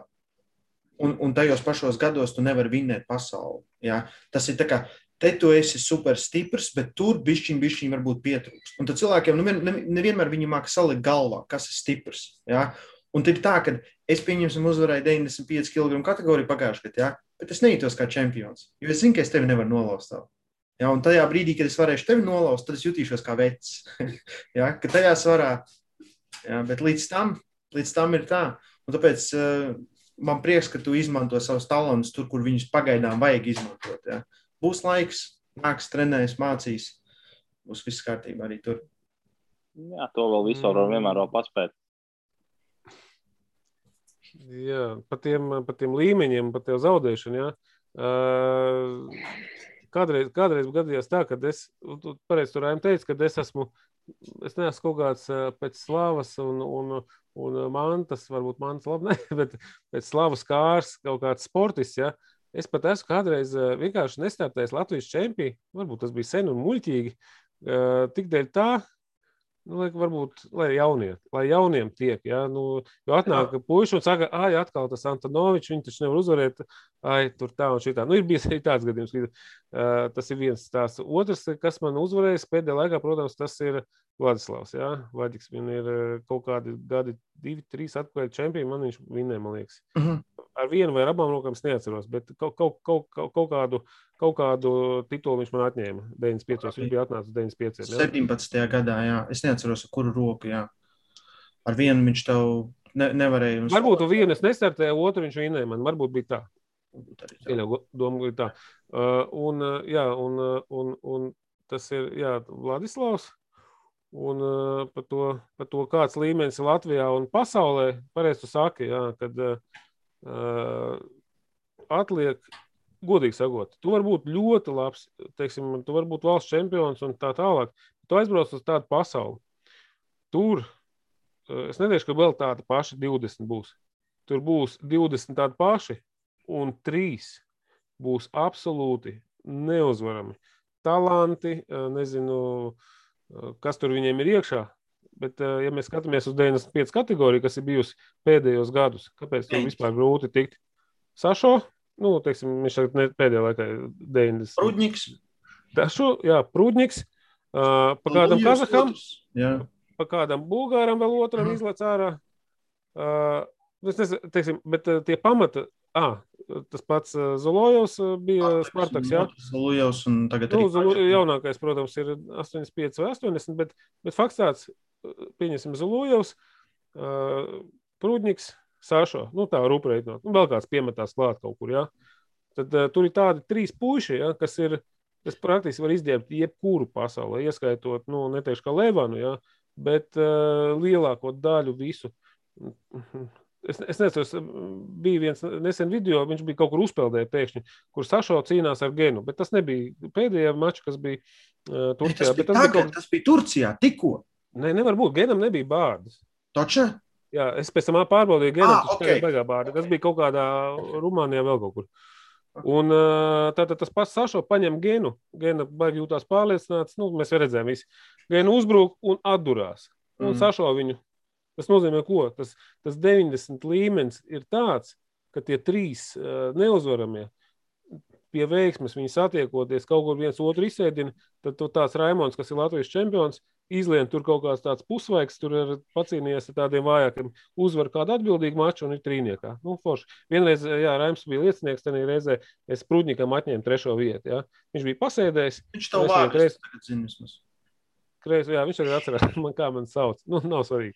un, un tajos pašos gados tu nevari vinnēt pasauli. Ja? Tas ir tā kā te tu esi super stiprs, bet tur bišķiņ, bišķiņ varbūt pietrūkst. Un tad cilvēkiem nu, ne, nevienmēr viņi māca salikt galvā, kas ir stiprs. Ja? Un tad ir tā, ka es pieņemsim uzvarēju 95 kg kategoriju pagājušajā gadā, ja? bet es nejūtos kā čempions, jo es zinu, ka es tevi nevaru nolauzt. Ja? Un tajā brīdī, kad es varēšu tevi nolauzt, tad es jutīšos kā vecs. ja? Ka tajā svarā, ja? bet līdz tam, līdz tam ir tā. Un tāpēc uh, man prieks, ka tu izmanto savus talantus tur, kur viņus pagaidām vajag izmantot. Ja. Būs laiks, nāks, trenēs, mācīs. Būs viss kārtībā arī tur. Jā, to vēl visu var mm. vienmēr vēl paspēt. Jā, par tiem, pa tiem līmeņiem, par tev zaudēšanu. Jā. Uh, kādreiz, kādreiz gadījās tā, ka es, tu pareizi tur teicu, ka es esmu es neesmu kaut kāds pēc slavas un, un, un mantas, varbūt mantas labi, ne, bet pēc slavas kārs kaut kāds sportists. Ja? Es pat esmu kādreiz vienkārši nestartējis Latvijas čempionu, varbūt tas bija sen un muļķīgi. Tik dēļ tā, Nu, lai, varbūt lai jaunie, lai jauniem tiek. Ja? Nu, jo atnāk puiši un saka, ah, atkal tas Antonovičs, viņš taču nevar uzvarēt, ai, tur tā un šitā. Nu, ir bijis arī tāds gadījums, ka uh, tas ir viens stāsts. Otrs, kas man uzvarējis pēdējā laikā, protams, tas ir Vladislavs. Ja? Vladis, viņam ir kaut kādi gadi, divi, trīs atpakaļ čempioni, man viņš vinnēja, man liekas. Uh mhm. -huh ar vienu vai abām rokām es neatceros, bet kaut, kaut, kaut, kaut, kaut, kādu, kaut kādu titulu viņš man atņēma. 95. Okay. Viņš bija atnācis 95. Jā. 17. gadā, jā. Es neatceros, ar kuru roku. Jā. Ar vienu viņš tev ne, nevarēja. Jums... Varbūt vienu es nestartēju, otru viņš vinnēja man. Varbūt bija tā. Pieļauju, domu bija tā. Uh, un, uh, jā, un, un, un tas ir jā, Vladislavs. Un uh, par, to, par to, kāds līmenis ir Latvijā un pasaulē, pareizi saki, jā, kad uh, atliek, godīgi sakot, tu vari būt ļoti labs, teiksim, tu vari būt valsts čempions un tā tālāk. Tu aizbrauc uz tādu pasauli. Tur es neteikšu, ka vēl tāda paša 20 būs. Tur būs 20 tādi paši, un 3 būs absolūti neuzvarami. Talanti, nezinu, kas tur viņiem ir iekšā, Bet, ja mēs skatāmies uz 95 kategoriju, kas ir bijusi pēdējos gadus, kāpēc tur vispār grūti tikt? Sašo, nu, teiksim, viņš tagad pēdējā laikā 90. Prūdņiks. Tašu, jā, Prūdņiks. Uh, pa kādam Kazaham, pa kādam Bulgāram vēl otram mm. izlaiž ārā. Uh, es nezinu, teiksim, bet uh, tie pamata, ah, tas pats Zulojovs bija Spartaks, Spartaks jā. Zulojovs un tagad nu, Zulu, jaunākais, protams, ir 85 vai 80, bet, bet fakts tāds, pieņemsim Zulujovs, uh, Prūdņiks, Sašo, nu tā rūpreitinot, nu vēl kāds piemetās klāt kaut kur, jā. Tad tur ir tādi trīs puiši, jā, kas ir, kas praktiski var izdiebt jebkuru pasaulē, ieskaitot, nu, neteikšu kā Levanu, jā, bet uh, lielāko daļu visu. Es, es nezinu, bija viens nesen video, viņš bija kaut kur uzpeldējis pēkšņi, kur Sašo cīnās ar Genu. Bet tas nebija pēdējā mačā, kas bija uh, Turcijā. Tas bija, tas, tagad, bija kaut... tas bija Turcijā, tikko. Nē, nevar būt. Genam nebija bārdas. Taču? Jā, es pēc tam pārbaudīju, Genam Ah, okay. bārda. Tas bija kaut kādā Rumānijā vēl kaut kur. Un tātad tas pats Sašo paņem genu. Gena baigi jūtās pārliecināts. Nu, mēs redzējām, visi. Gena uzbruk un atdurās. Un Mm. mm. Sašo viņu. Tas nozīmē, ko? Tas, tas 90 līmenis ir tāds, ka tie trīs uh, neuzvaramie pie veiksmes viņi satiekoties, kaut kur viens otru izsēdina, tad tāds Raimons, kas ir Latvijas čempions, izlien tur kaut kāds tāds pusvaigs, tur ir pacīnījies ar tādiem vājākiem, uzvar kādu atbildīgu maču un ir trīniekā. Nu, forši. Vienreiz, jā, Raims bija liecinieks, tad reizē es Prudņikam atņēmu trešo vietu. Jā. Viņš bija pasēdējis, Viņš tev Es vārdu vienreiz- tagad zinu vismaz. kreis, jā, viņš arī atcerās, man kā man sauc. Nu, nav svarīgi.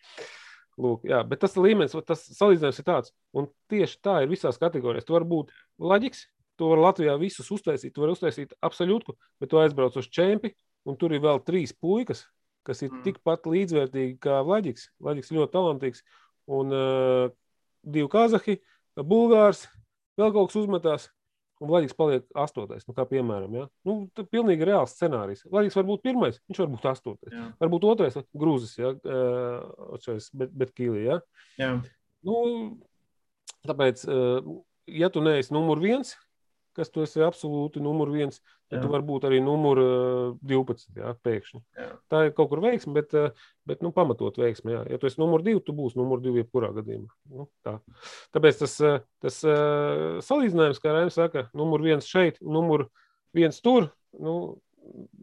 Lūk, jā, bet tas līmenis, tas salīdzinājums ir tāds, un tieši tā ir visās kategorijās. Tu vari būt laģiks, tu vari Latvijā visus uztaisīt, tu vari uztaisīt absolūtu, bet tu aizbrauc uz čempi, un tur ir vēl trīs puikas, kas ir Mm. tikpat līdzvērtīgi kā Laģiks. Laģiks ļoti talantīgs, un uh, divi kazahi, bulgārs, vēl kaut kas uzmetās. Un Latvijas paliek astotais. Nu, kā piemēram, ja? nu, tas ir pilnīgi reāls scenārijs. Latvijas var būt pirmais, viņš var būt astotais. Jā. Varbūt otrais, grūzis, ja? uh, bet, bet kīlī. Ja? Jā. Nu, tāpēc, ja tu neesi numur viens, kas tu esi absolūti numur viens, tad tu vari būt arī numur uh, 12. Jā, pēkšņi. Jā. Tā ir kaut kur veiksme, bet, uh, bet nu, pamatot veiksme. Jā. Ja tu esi numur divi, tu būsi numur divi jebkurā gadījumā. Nu, tā. Tāpēc tas, uh, tas salīdzinājums, kā Raims saka, numur viens šeit, numur viens tur. Nu,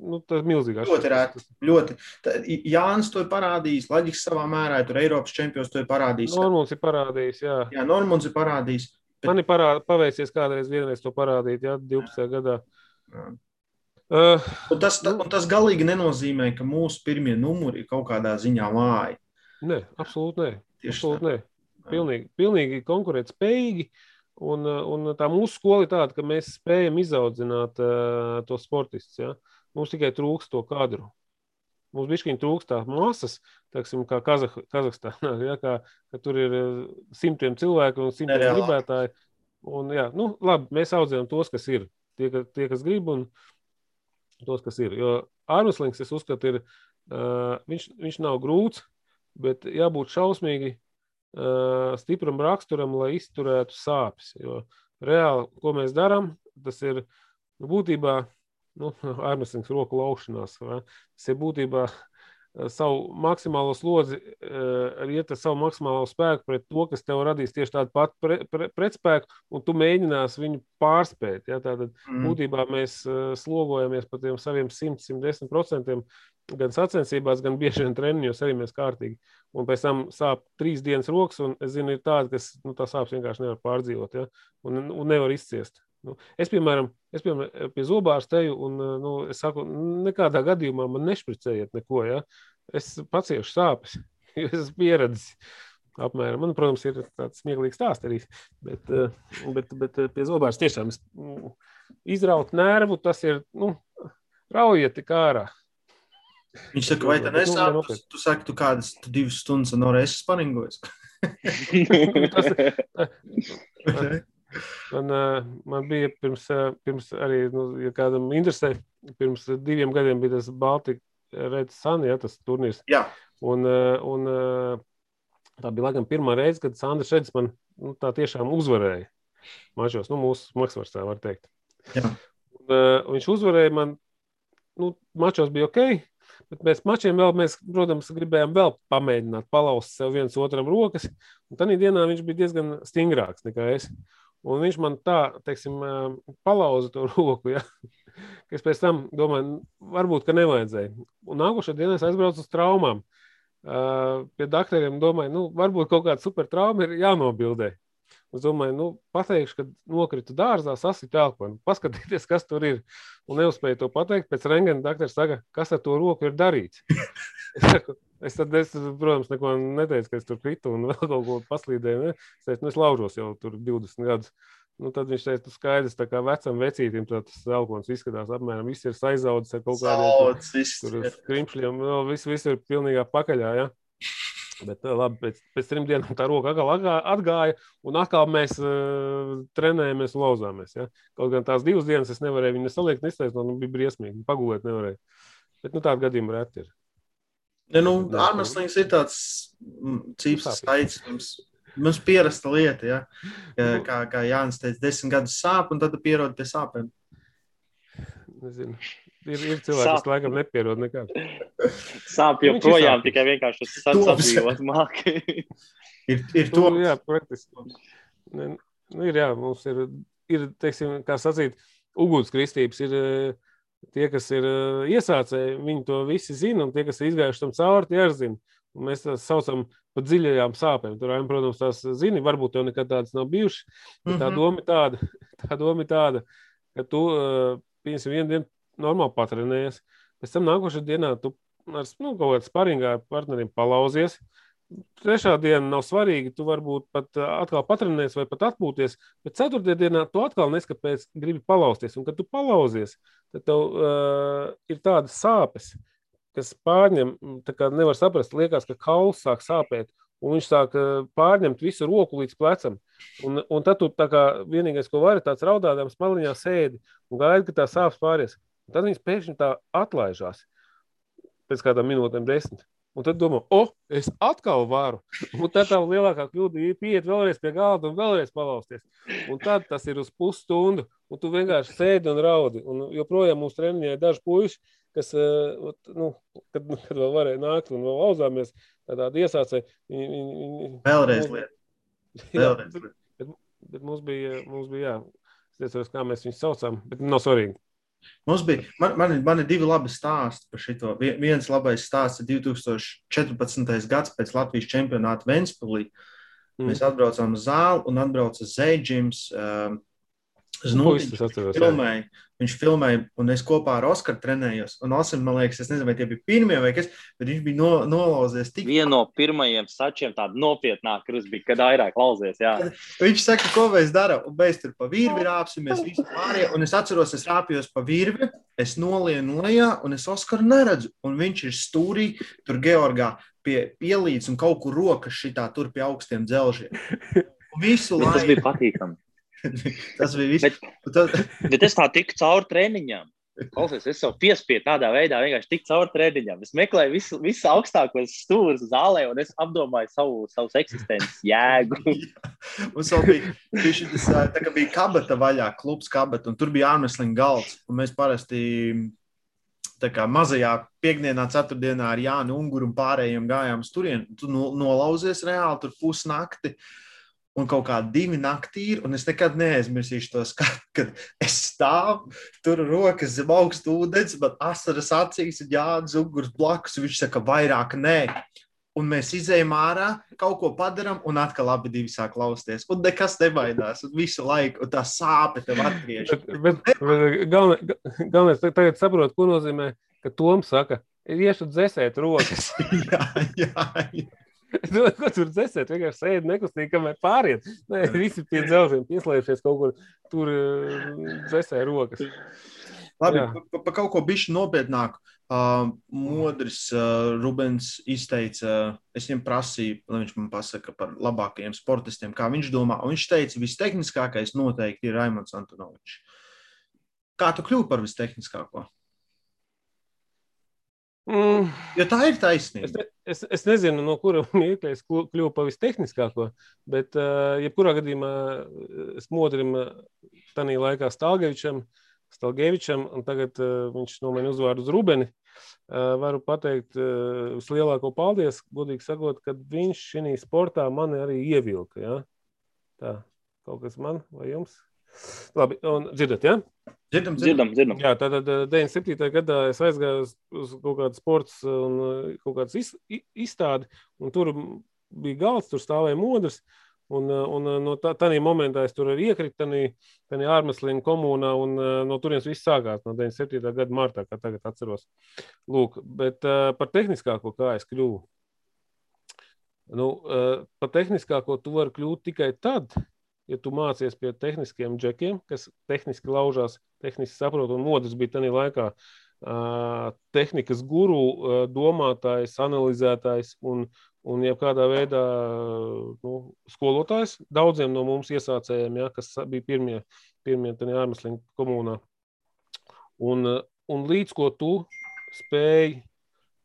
Nu, tas ir milzīgi. Ļoti rēti. Ļoti. Tā, Jānis to ir parādījis, Latvijas savā mērā, tur Eiropas čempions to ir parādījis. Normāls ir parādījis, jā. Jā, Normons ir parādījis. Man ir parād, paveicies kādreiz to parādīt, jā, 12. gadā. Jā. Uh, Un tas, ta, un tas galīgi nenozīmē, ka mūsu pirmie numuri ir kaut kādā ziņā vāji. nē, absolūti nē. Tieši Absolūti tā. nē. Pilnīgi, pilnīgi konkurētspējīgi. Un, uh, un tā mūsu skola ir tāda, ka mēs spējam izaudzināt uh, to sportistus. Ja? Mums tikai trūkst to kadru. Mums bija trūkst tās masas, teksim, kā Kazah Kazahstānā, ja? kā, ka tur ir uh, simtiem cilvēku un simtiem Nereāli. gribētāju. Un, jā, nu, labi, mēs audzējam tos, kas ir. Tie, ka, tie kas grib, un tos, kas ir. Jo Arnslings, es uzskatu, ir, uh, viņš, viņš nav grūts, bet jābūt šausmīgi uh, stipram raksturam, lai izturētu sāpes. Jo reāli, ko mēs darām, tas ir nu, būtībā nu, ārmēslīgs roku laušanās. vai? Tas ir būtībā eh, savu maksimālo slodzi, uh, iet ar savu maksimālo spēku pret to, kas tev radīs tieši tādu patu pre, pre, pretspēku, un tu mēģināsi viņu pārspēt. Ja? Tātad Mm. būtībā mēs uh, slogojamies par tiem saviem 100-110% gan sacensībās, gan bieži vien treniņos arī mēs kārtīgi. Un pēc tam sāp trīs dienas rokas, un es zinu, ir tādi, kas nu, tā sāpes vienkārši nevar pārdzīvot ja? un, un nevar izciest. Nu, es, piemēram, es, piemēram, pie zobārsteju, un uh, nu, es saku, nekādā gadījumā man nešpricējiet neko. Ja? Es paciešu sāpes, jo es esmu pieredzējis. Apmēram. Man, protams, ir tāds smieklīgs stāsts arī. Bet, uh, bet, bet uh, pie zobārs tiešām es, mm, izraut nervu, tas ir nu, raujiet tik ārā. Viņš saka, vai tā Bet, nu, nesāp? Tu, tu saki, tu kādas tu divas stundas no reizes sparingojis. Tas- Man, man bija pirms, pirms arī, nu, ja kādam interesē, pirms diviem gadiem bija tas Baltika Reds Sun, ja, tas turnīrs. Jā, Un, un tā bija laikam pirmā reize, kad Sandra Šedis man nu, tā tiešām uzvarēja mačos, nu, mūsu maksvarsā, var teikt. Jā. Un, viņš uzvarēja man, nu, mačos bija ok, bet mēs mačiem vēl, mēs, protams, gribējām vēl pamēģināt palauzt sev viens otram rokas, un tad dienā viņš bija diezgan stingrāks nekā es. Un viņš man tā, teiksim, uh, palauza to roku, ja? es pēc tam domāju, varbūt, ka nevajadzēja. Un nākošajā dienā es aizbraucu uz traumām. Uh, pie doktoriem domāju, nu, varbūt kaut kāda super trauma ir jānobildē. Es domāju, nu, pateikšu, ka nokritu dārzā, sasita elponu, paskatieties, kas tur ir. Un neuzspēju to pateikt. Pēc rengena doktors saka, kas ar to roku ir darīts. es, saku, es, tad, es, protams, neko neteicu, ka es tur kritu un vēl kaut ko paslīdēju. Ne? Es teicu, nu, es laužos jau tur 20 gadus. Nu, tad viņš teica, tu skaidrs, tā kā vecam vecītim, tad tas elpons izskatās apmēram, viss ir saizaudzis ar kaut kādiem tur- viss tur ir. skrimšļiem, no, viss, viss ir pilnīgā pakaļā. Ja? Bet labi, pēc, pēc trim dienām tā roka atkal atgāja, un atkal mēs uh, trenējamies lauzāmies. Ja? Kaut gan tās divas dienas es nevarēju viņu saliekt, nestaisnot, nu bija briesmīgi. Pagulēt nevarēju. Bet nu, tāda gadījuma reti ir. Ja, nu, Armstrings ir tāds cīps skaits. Mums, mums pierasta lieta, ja? Nu. kā, kā Jānis teica, desmit gadus sāp, un tad pierod pie sāpēm. Nezinu. Ir, ir cilvēki, Sāp. kas laikam nepierod nekad. Sāp joprojām, tikai vienkārši tas sadzīvot māki. ir, ir to. Nu, jā, praktiski. Nu, ir, jā, mums ir, ir teiksim, kā sacīt, ugunskritības ir tie, kas ir iesācēji, viņi to visi zina, un tie, kas ir izgājuši tam cauri, tie arī zina. Un mēs tā saucam par dziļajām sāpēm. Tur, protams, tās zini, varbūt tev nekad tādas nav bijušas, bet tā mhm. doma ir tāda, tā doma ir tāda ka tu, piemēram, vienu dienu normāli patrenējies. Pēc tam nākošajā dienā tu ar nu, kaut kādā sparingā ar partneriem palauzies. Trešā diena nav svarīga. Tu varbūt pat atkal patrenēties vai pat atpūties. Bet ceturtajā dienā tu atkal neskapēc gribi palausties. Un, kad tu palauzies, tad tev uh, ir tādas sāpes, kas pārņem, tā kā nevar saprast, liekas, ka kauls sāk sāpēt. Un viņš sāk pārņemt visu roku līdz plecam. Un, un tad tu kā, vienīgais, ko vari, tāds raudādams maliņā sēdi un gaidi, ka tā sāpes pāries. Tad viņas pēkšņi tā atlaižās pēc kādām minūtēm, desmit. Un tad domā, o, oh, es atkal varu. Un tad tā lielākā kļūda ir pieiet vēlreiz pie galda un vēlreiz palausties. Un tad tas ir uz pusstundu, un tu vienkārši sēdi un raudi. Un joprojām mums treniņā ir daži puiši, kas, eh, nu, kad, kad vēl varēja nākt un vēl lauzāmies, tādā iesācē. Viņi, viņi, viņi, vēlreiz lieta. Vēlreiz lieta. Bet, bet mums bija, mums bija jā, es teicu, kā mēs viņus saucam, bet nav svarīgi. Mums bija, man, man, man ir divi labi stāsti par šo. Viens labais stāsts ir 2014. gads pēc Latvijas čempionāta Ventspīlī. Mm. Mēs atbraucām uz zāli un atbrauca Zēģims. Um, Nu, viņš, filmēja, viņš filmēja, un es kopā ar Oskaru trenējos. Un Osakas, man liekas, es nezinu, vai tie bija pirmie vai kas, bet viņš bija no, nolauzies tik. Viena no pirmajiem sačiem, tāda nopietnāka, kas bija, kad vairāk lauzies. Jā. Viņš saka, ko mēs darām, un mēs tur pa virvi rāpsimies, visi pārējie. Un es atceros, es rāpjos pa virvi, es nolienu lejā, un es Oskaru neredzu. Un viņš ir stūrī, tur Georgā pie pielīdz un kaut kur rokas šitā tur pie augstiem dzelžiem. Un visu laiku. Tas bija patīkami. Tas bija viss. Bet, tad... bet es tā tiku cauri treniņam. Klausies, es jau piespiedu tādā veidā, vienkārši tik cauri treniņam. Es meklēju visu, visu augstākos stūrus zālē, un es apdomāju savu, savus eksistences jēgu. Mums vēl bija, bija šis, tā kā bija kabata vaļā, klubs kabata, un tur bija ārmesliņa galds. Un mēs parasti tā kā mazajā piekdienā, ceturtdienā ar Jānu Unguru un pārējiem gājām uz turieni. Tu nolauzies reāli tur pusnakti. Uh, un kaut kādi divi naktī ir. Es nekad neaizmirsīšu to skatu, kad es stāvu tur rokas zem augsta ūdens, bet asaras acīs ir jāatdz uguns blakus. Viņš saka, vairāk nē. Un mēs izējām ārā, kaut ko padarām, un atkal abi divi sāk klausties. Un nekas nebaidās. Un visu laiku un tā sāpe tev atgriežas. bet, bet, bet galvenais, tagad saprot, ko nozīmē, ka Toms saka, iešu dzēsēt rokas. jā, jā, jā. Nu, ko tur dzēsēt? Vienkārši sēdi nekustīgi, kamēr pāriet. Nē, visi pie dzelziem pieslēgšies kaut kur tur dzēsē rokas. Labi, pa, pa kaut ko bišķi nopietnāku. Uh, modris uh, Rubens izteica, uh, es viņam prasīju, lai viņš man pasaka par labākajiem sportistiem, kā viņš domā. Un viņš teica, vistehniskākais noteikti ir Raimons Antonovičs. Kā tu kļūsi par vistehniskāko? Mm. Jo tā ir taisnība. Es, es, es nezinu, no kura mirkļa es kļuvu par visstehniskāko, bet, uh, jebkurā gadījumā, es modrim tajā laikā Stalgevičam, Stalgevičam, un tagad uh, viņš nomaina uzvārdu uz Rubeni. Uh, varu pateikt uh, vislielāko paldies, godīgi sakot, ka viņš šī sportā mani arī ievilka. Ja? Tā, kaut kas man vai jums? Labi, un dzirdat, ja? Dzirdam, dzirdam. dzirdam. Jā, tātad 97. Eh, gadā es aizgāju uz, uz kaut kādu sporta un eh, kaut kādu iz, izstādi, un tur bija galds, tur stāvēja modrs. Un, eh, un no tā, tādā momentā es tur arī iekritu, tādā ārmeslīna komunā, un no turienes viss sākās no 97. gada martā, kā tagad atceros. Lūk, bet uh, par tehniskāko kā es kļuvu. Nu, uh, par tehniskāko tu vari kļūt tikai tad, ja tu mācies pie tehniskiem džekiem, kas tehniski laužās, tehniski saprot, un modrs bija tajā laikā uh, tehnikas guru, uh, domātājs, analizētājs un, Un, ja kādā veidā nu, skolotājs. Daudziem no mums iesācējiem, ja, kas bija pirmie, pirmie ārmeslīgi komunā, un, un līdz ko tu spēj,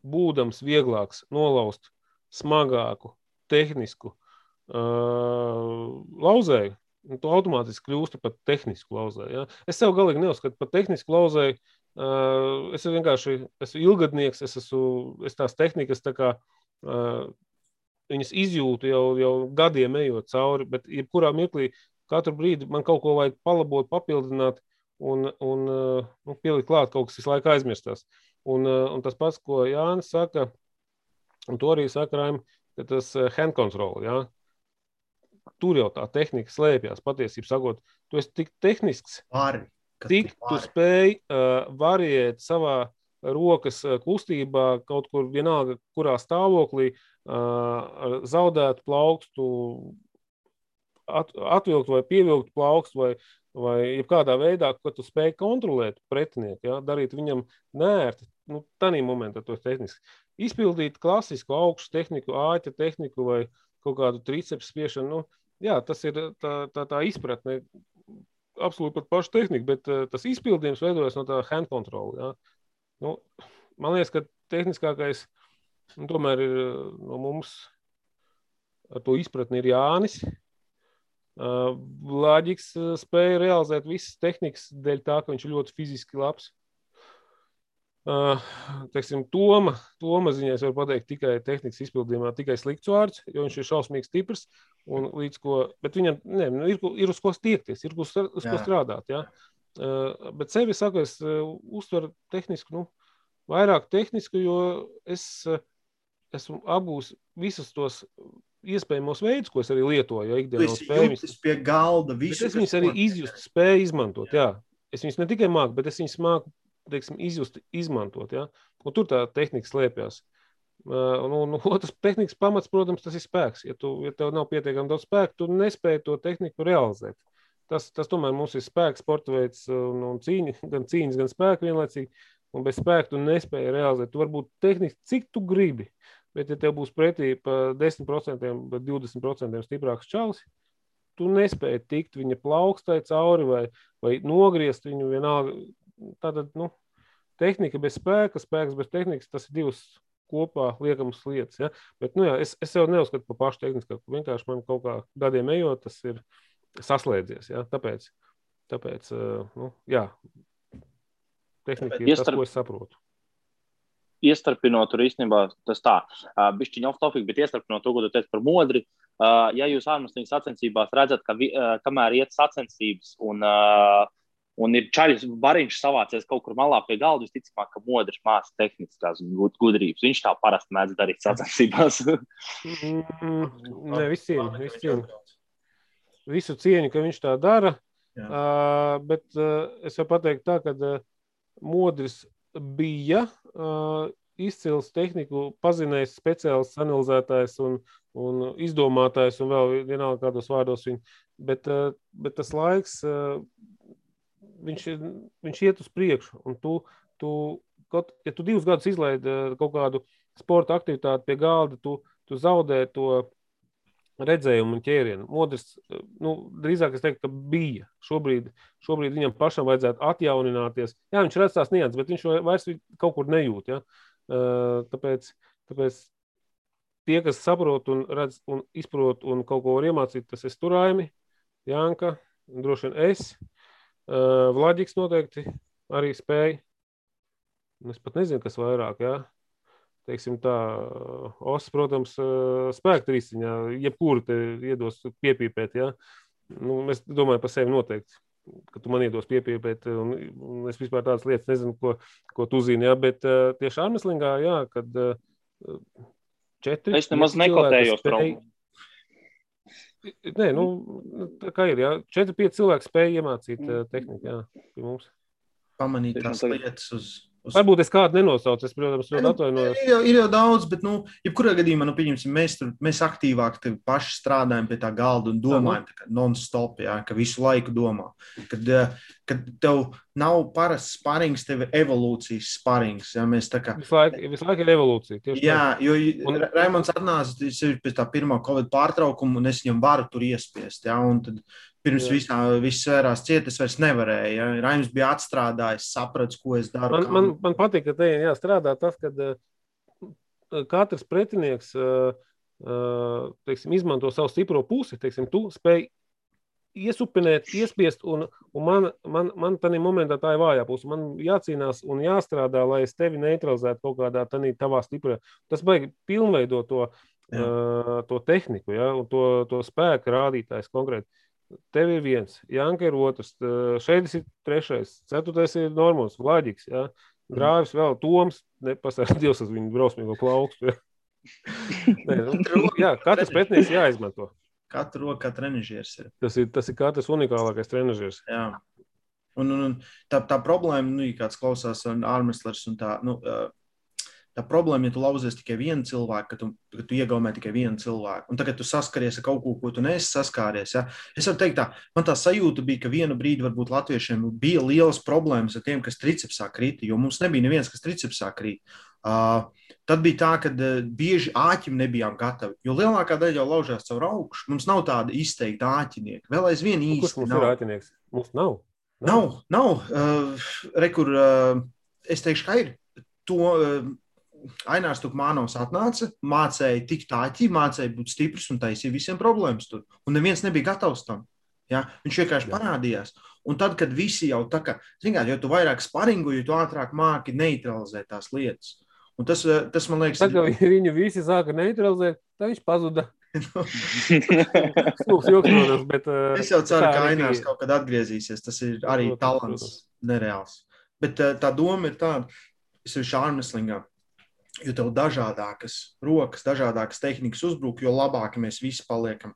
būdams vieglāks, nolaust smagāku, tehnisku uh, lauzēju, tu automātiski kļūsti par tehnisku lauzēju. Ja? Es sev galīgi neuzskatu par tehnisku lauzēju. Uh, es vienkārši esmu ilgadnieks, es esmu es tās tehnikas, tā kā, uh, viņas izjūtu jau, jau gadiem ejot cauri, bet jebkurā mirklī, katru brīdi man kaut ko vajag palabot, papildināt un, un uh, nu, pielikt klāt kaut kas visu laiku aizmirstās. Un, uh, un tas pats, ko Jānis saka, un to arī saka Raim, ka tas uh, hand control, ja? Tur jau tā tehnika slēpjas. Patiesībā sakot, tu esi tik tehnisks, Vari, ka tik tu tu vari. spēj uh, variēt savā rokas uh, kustībā, kaut kur vienalga, kurā stāvoklī, uh, ar zaudētu plaukstu, at, atvilkt vai pievilkt plaukstu, vai, vai jebkādā veidā, ko tu spēj kontrolēt pretinieku, ja, darīt viņam nērti. Nu, Tādā momentā tas ir tehniski. Izpildīt klasisku augstu tehniku, āķa tehniku vai kaut kādu triceps spiešanu. Nu, jā, tas ir tā, tā, tā izpratne. Absolūti par pašu tehniku, bet uh, tas izpildījums veidojas no tā hand control. Ja. Nu, man liekas, ka tehniskākais nu, tomēr ir uh, no mums ar to izpratni ir Jānis. Uh, Lāģiks uh, spēja realizēt visas tehnikas dēļ tā, ka viņš ir ļoti fiziski labs. Uh, teiksim, Toma, Toma ziņā es varu pateikt tikai tehnikas izpildījumā, tikai slikts vārds, jo viņš ir šausmīgi stiprs. Un līdz ko, bet viņam ne, ir, ir uz ko stiekties, ir uz, uz ko Jā. strādāt. Ja? Uh, bet sevi saku, es uh, uztveru tehnisku, nu, vairāk tehnisku, jo es uh, esmu apgūlis visus tos iespējamos veidus, ko es arī lietoju. Esi spēju pie galda. Bet Visu, es viņus arī izjust, spēju izmantot. Jā. Es viņus ne tikai māku, bet es viņus māku teiksim, izjust, izmantot. Ja? Un tur tā tehnika slēpjas. Uh, un, un otrs tehnikas pamats, protams, tas ir spēks. Ja, tu, ja tev nav pietiekami daudz spēka, tu nespēji to tehniku realizēt. Tas, tas tomēr mums ir spēks, sporta veids un, un cīņa, gan cīņas, gan spēka vienlaicīgi. Un bez spēka tu nespēji realizēt. Tu vari būt tehniski, cik tu gribi. Bet, ja tev būs pretī pa 10%, vai 20% stiprāks čalis, tu nespēji tikt viņa plaukstai cauri vai, vai nogriezt viņu vienalga. Tātad, nu, tehnika bez spēka, spēks bez tehnikas, tas ir divas kopā liekamas lietas. Ja? Bet, nu, jā, es, es jau neuzskatu par pašu tehnisku. Vienkārši man kaut kā gadiem ejot, tas ir saslēdzies. Ja? Tāpēc, tāpēc uh, nu, jā, tehnika ir tas, Iestarp- ko es saprotu. Iestarpinot, tur īstenībā tas tā, uh, bišķiņa off topic, bet iestarpinot to, ko tu teici par modri. Uh, ja jūs ārmeslīgas sacensībās redzat, ka vi, uh, kamēr iet sacensības un, uh, un ir čaļs bariņš savācies kaut kur malā pie galda, visticamāk, ka modrs māca tehniskās gud- gudrības. Viņš tā parasti mēdz darīt sacensībās. Mm, ne visiem, visiem. Visu cieņu, ka viņš tā dara. Jā. Uh, bet uh, es varu pateikt, tā, ka uh, Modris bija uh, izcils tehniku, pazinējis speciāls analizētājs un, un izdomātājs, un vēl vienalga kādos vārdos viņa. Bet, uh, bet tas laiks, uh, viņš, ir- viņš iet uz priekšu. Un tu, tu, kaut, ja tu divus gadus izlaidi uh, kaut kādu sporta aktivitāti pie galda, tu, tu zaudē to redzējumu un ķērienu. Modrs, uh, nu, drīzāk es teiktu, ka bija. Šobrīd, šobrīd viņam pašam vajadzētu atjaunināties. Jā, viņš redz tās nianses, bet viņš vai- vairs kaut kur nejūt. Ja? Uh, Tāpēc, tāpēc tie, kas saprot un redz un izprot un kaut ko var iemācīt, tas ir Turājumi, Janka, droši vien es. Vladiks noteikti arī spēja. Es pat nezinu, kas vairāk. Ja? Teiksim tā, Osakas, protams, spēka trīsciņā, jebkuru te iedos piepīpēt. Ja? Nu, es domāju par sevi noteikti, ka tu man iedos piepīpēt, un, un es vispār tādas lietas nezinu, ko, ko tu zini. Ja? Bet tieši ārmeslīgā, jā, kad četri. Es nemaz nekotējos spēj- traumu. Nē, nu, tā kā ir. Jā. Četri, pieci cilvēki spēja iemācīt uh, tehniku jā, pie mums. Pamanīt tās lietas Uz... Varbūt es kādu nenosaucu, es, protams, ļoti atvainojos. Ir jau, ir jau daudz, bet, nu, jebkurā gadījumā, nu, pieņemsim, mēs, tur, mēs aktīvāk paši strādājam pie tā galda un domājam, non-stop, jā, ka visu laiku domā. Kad, eh, kad tev nav parasts sparings, tev ir evolūcijas sparings. Jā, mēs tā kā. Visu laiku, visu laiku ir evolūcija. tieši Jā, tā. jo Un-. Raimons atnāca pēc tā pirmā Covid pārtraukuma, un es viņam varu tur iespiest. Jā, un tad pirms visā, visas svērās ciet, es vairs nevarēju. Jā. Raims bija atstrādājis, saprats, ko es daru. Man, man, man patīk, ka te jāstrādā tas, ka katrs pretinieks uh, uh, teiksim, izmanto savu stipro pusi. Teiksim, tu spēj iesupinēt, iespiest, un, un man, man, man tādā momentā tā ir vājā puse. Man jācīnās un jāstrādā, lai es tevi neutralizētu kaut kādā tādā tavā stiprā. Tas baigi pilnveidot to, Jā. uh, to tehniku, ja, un to, to spēku rādītājs konkrēti. Tev ir viens, Janka ir otrs, uh, šeit ir trešais, ceturtais ir normāls, Vladiks. Ja. Grāvis vēl Toms, nepasaka Dievs uz viņu drausmīgo plaukstu. Ja. Nē, nu, jā, katrs pretinieks jāizmanto. Katru roku, kā trenižieris ir. Tas ir, tas ir katrs unikālākais trenižers. Jā. Un, un, un tā, tā problēma, nu, kāds klausās ārmeslers un tā, nu, ā, tā problēma, ja tu lauzies tikai vienu cilvēku, ka tu, ka tu iegaumē tikai vienu cilvēku, un tagad tu saskaries ar kaut ko, ko tu neesi saskāries. Ja? Es varu teikt, tā, man tā sajūta bija, ka vienu brīdi varbūt latviešiem bija lielas problēmas ar tiem, kas tricepsā krita, jo mums nebija neviens, kas tricepsā krīt. Uh, tad bija tā, ka uh, bieži āķim nebijām gatavi, jo lielākā daļa jau laužās caur augšu. Mums nav tāda izteikta āķinieka. Vēl aizvien Nu, Kurš īsti mums nav. ir āķinieks? Mums nav. Nav, nav. Uh, Rekur, uh, es teikšu, ka ir. To uh, Ainārs Tukmānovs atnāca, mācīja tik tāķi, mācīja būt stiprs un taisīja visiem problēmas tur. Un neviens nebija gatavs tam. Ja? Viņš vienkārši Jā. parādījās. Un tad, kad visi jau tā kā, zināmā mērā, jo tu vairāk sparingu, jo tu ātrāk māki neutralizēt tās lietas. Un tas, uh, tas man liekas, Tad, kad viņu visi sāka neutralizēt, tad viņš pazuda. Stulbs joks, bet. uh, Es jau ceru, ka Ainārs kaut kad atgriezīsies. Tas ir arī talants, nereāls. Bet uh, tā doma ir tāda, es esmu šārmeslingā. Jo tev dažādākas rokas, dažādākas tehnikas uzbruk, jo labāk mēs visi paliekam.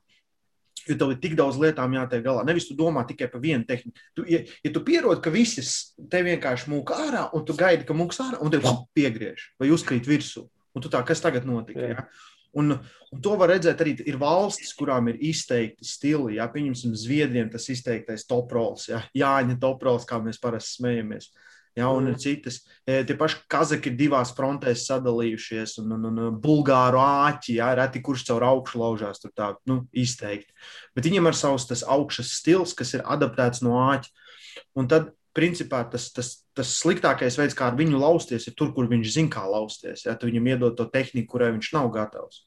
Jo tev ir tik daudz lietām jātiek galā. Nevis tu domā tikai par vienu tehniku. Tu, ja, ja tu pierod, ka visas te vienkārši mūka ārā, un tu gaidi, ka mūks ārā, un te piegriež vai uzkrīt virsū. Un tu tā, kas tagad notika? Jā. Ja? Un, un to var redzēt arī ir valstis, kurām ir izteikti stili. Jā, pieņemsim, Zviedriem tas izteiktais toprols, jā, Jāņa toprols, kā mēs parasti smejamies. Jā, un Mm. ir citas. E, Tie paši kazaki ir divās frontēs sadalījušies, un, un, un bulgāru āķi, jā, reti kurš caur augšu laužās, tur tā nu, izteikti. Bet viņam ir savs tas augšas stils, kas ir adaptēts no āķa. Un tad, principā, tas, tas, tas sliktākais veids, kā ar viņu lausties, ir tur, kur viņš zina, kā lausties. Ja? Tu viņam iedod to tehniku, kurai viņš nav gatavs.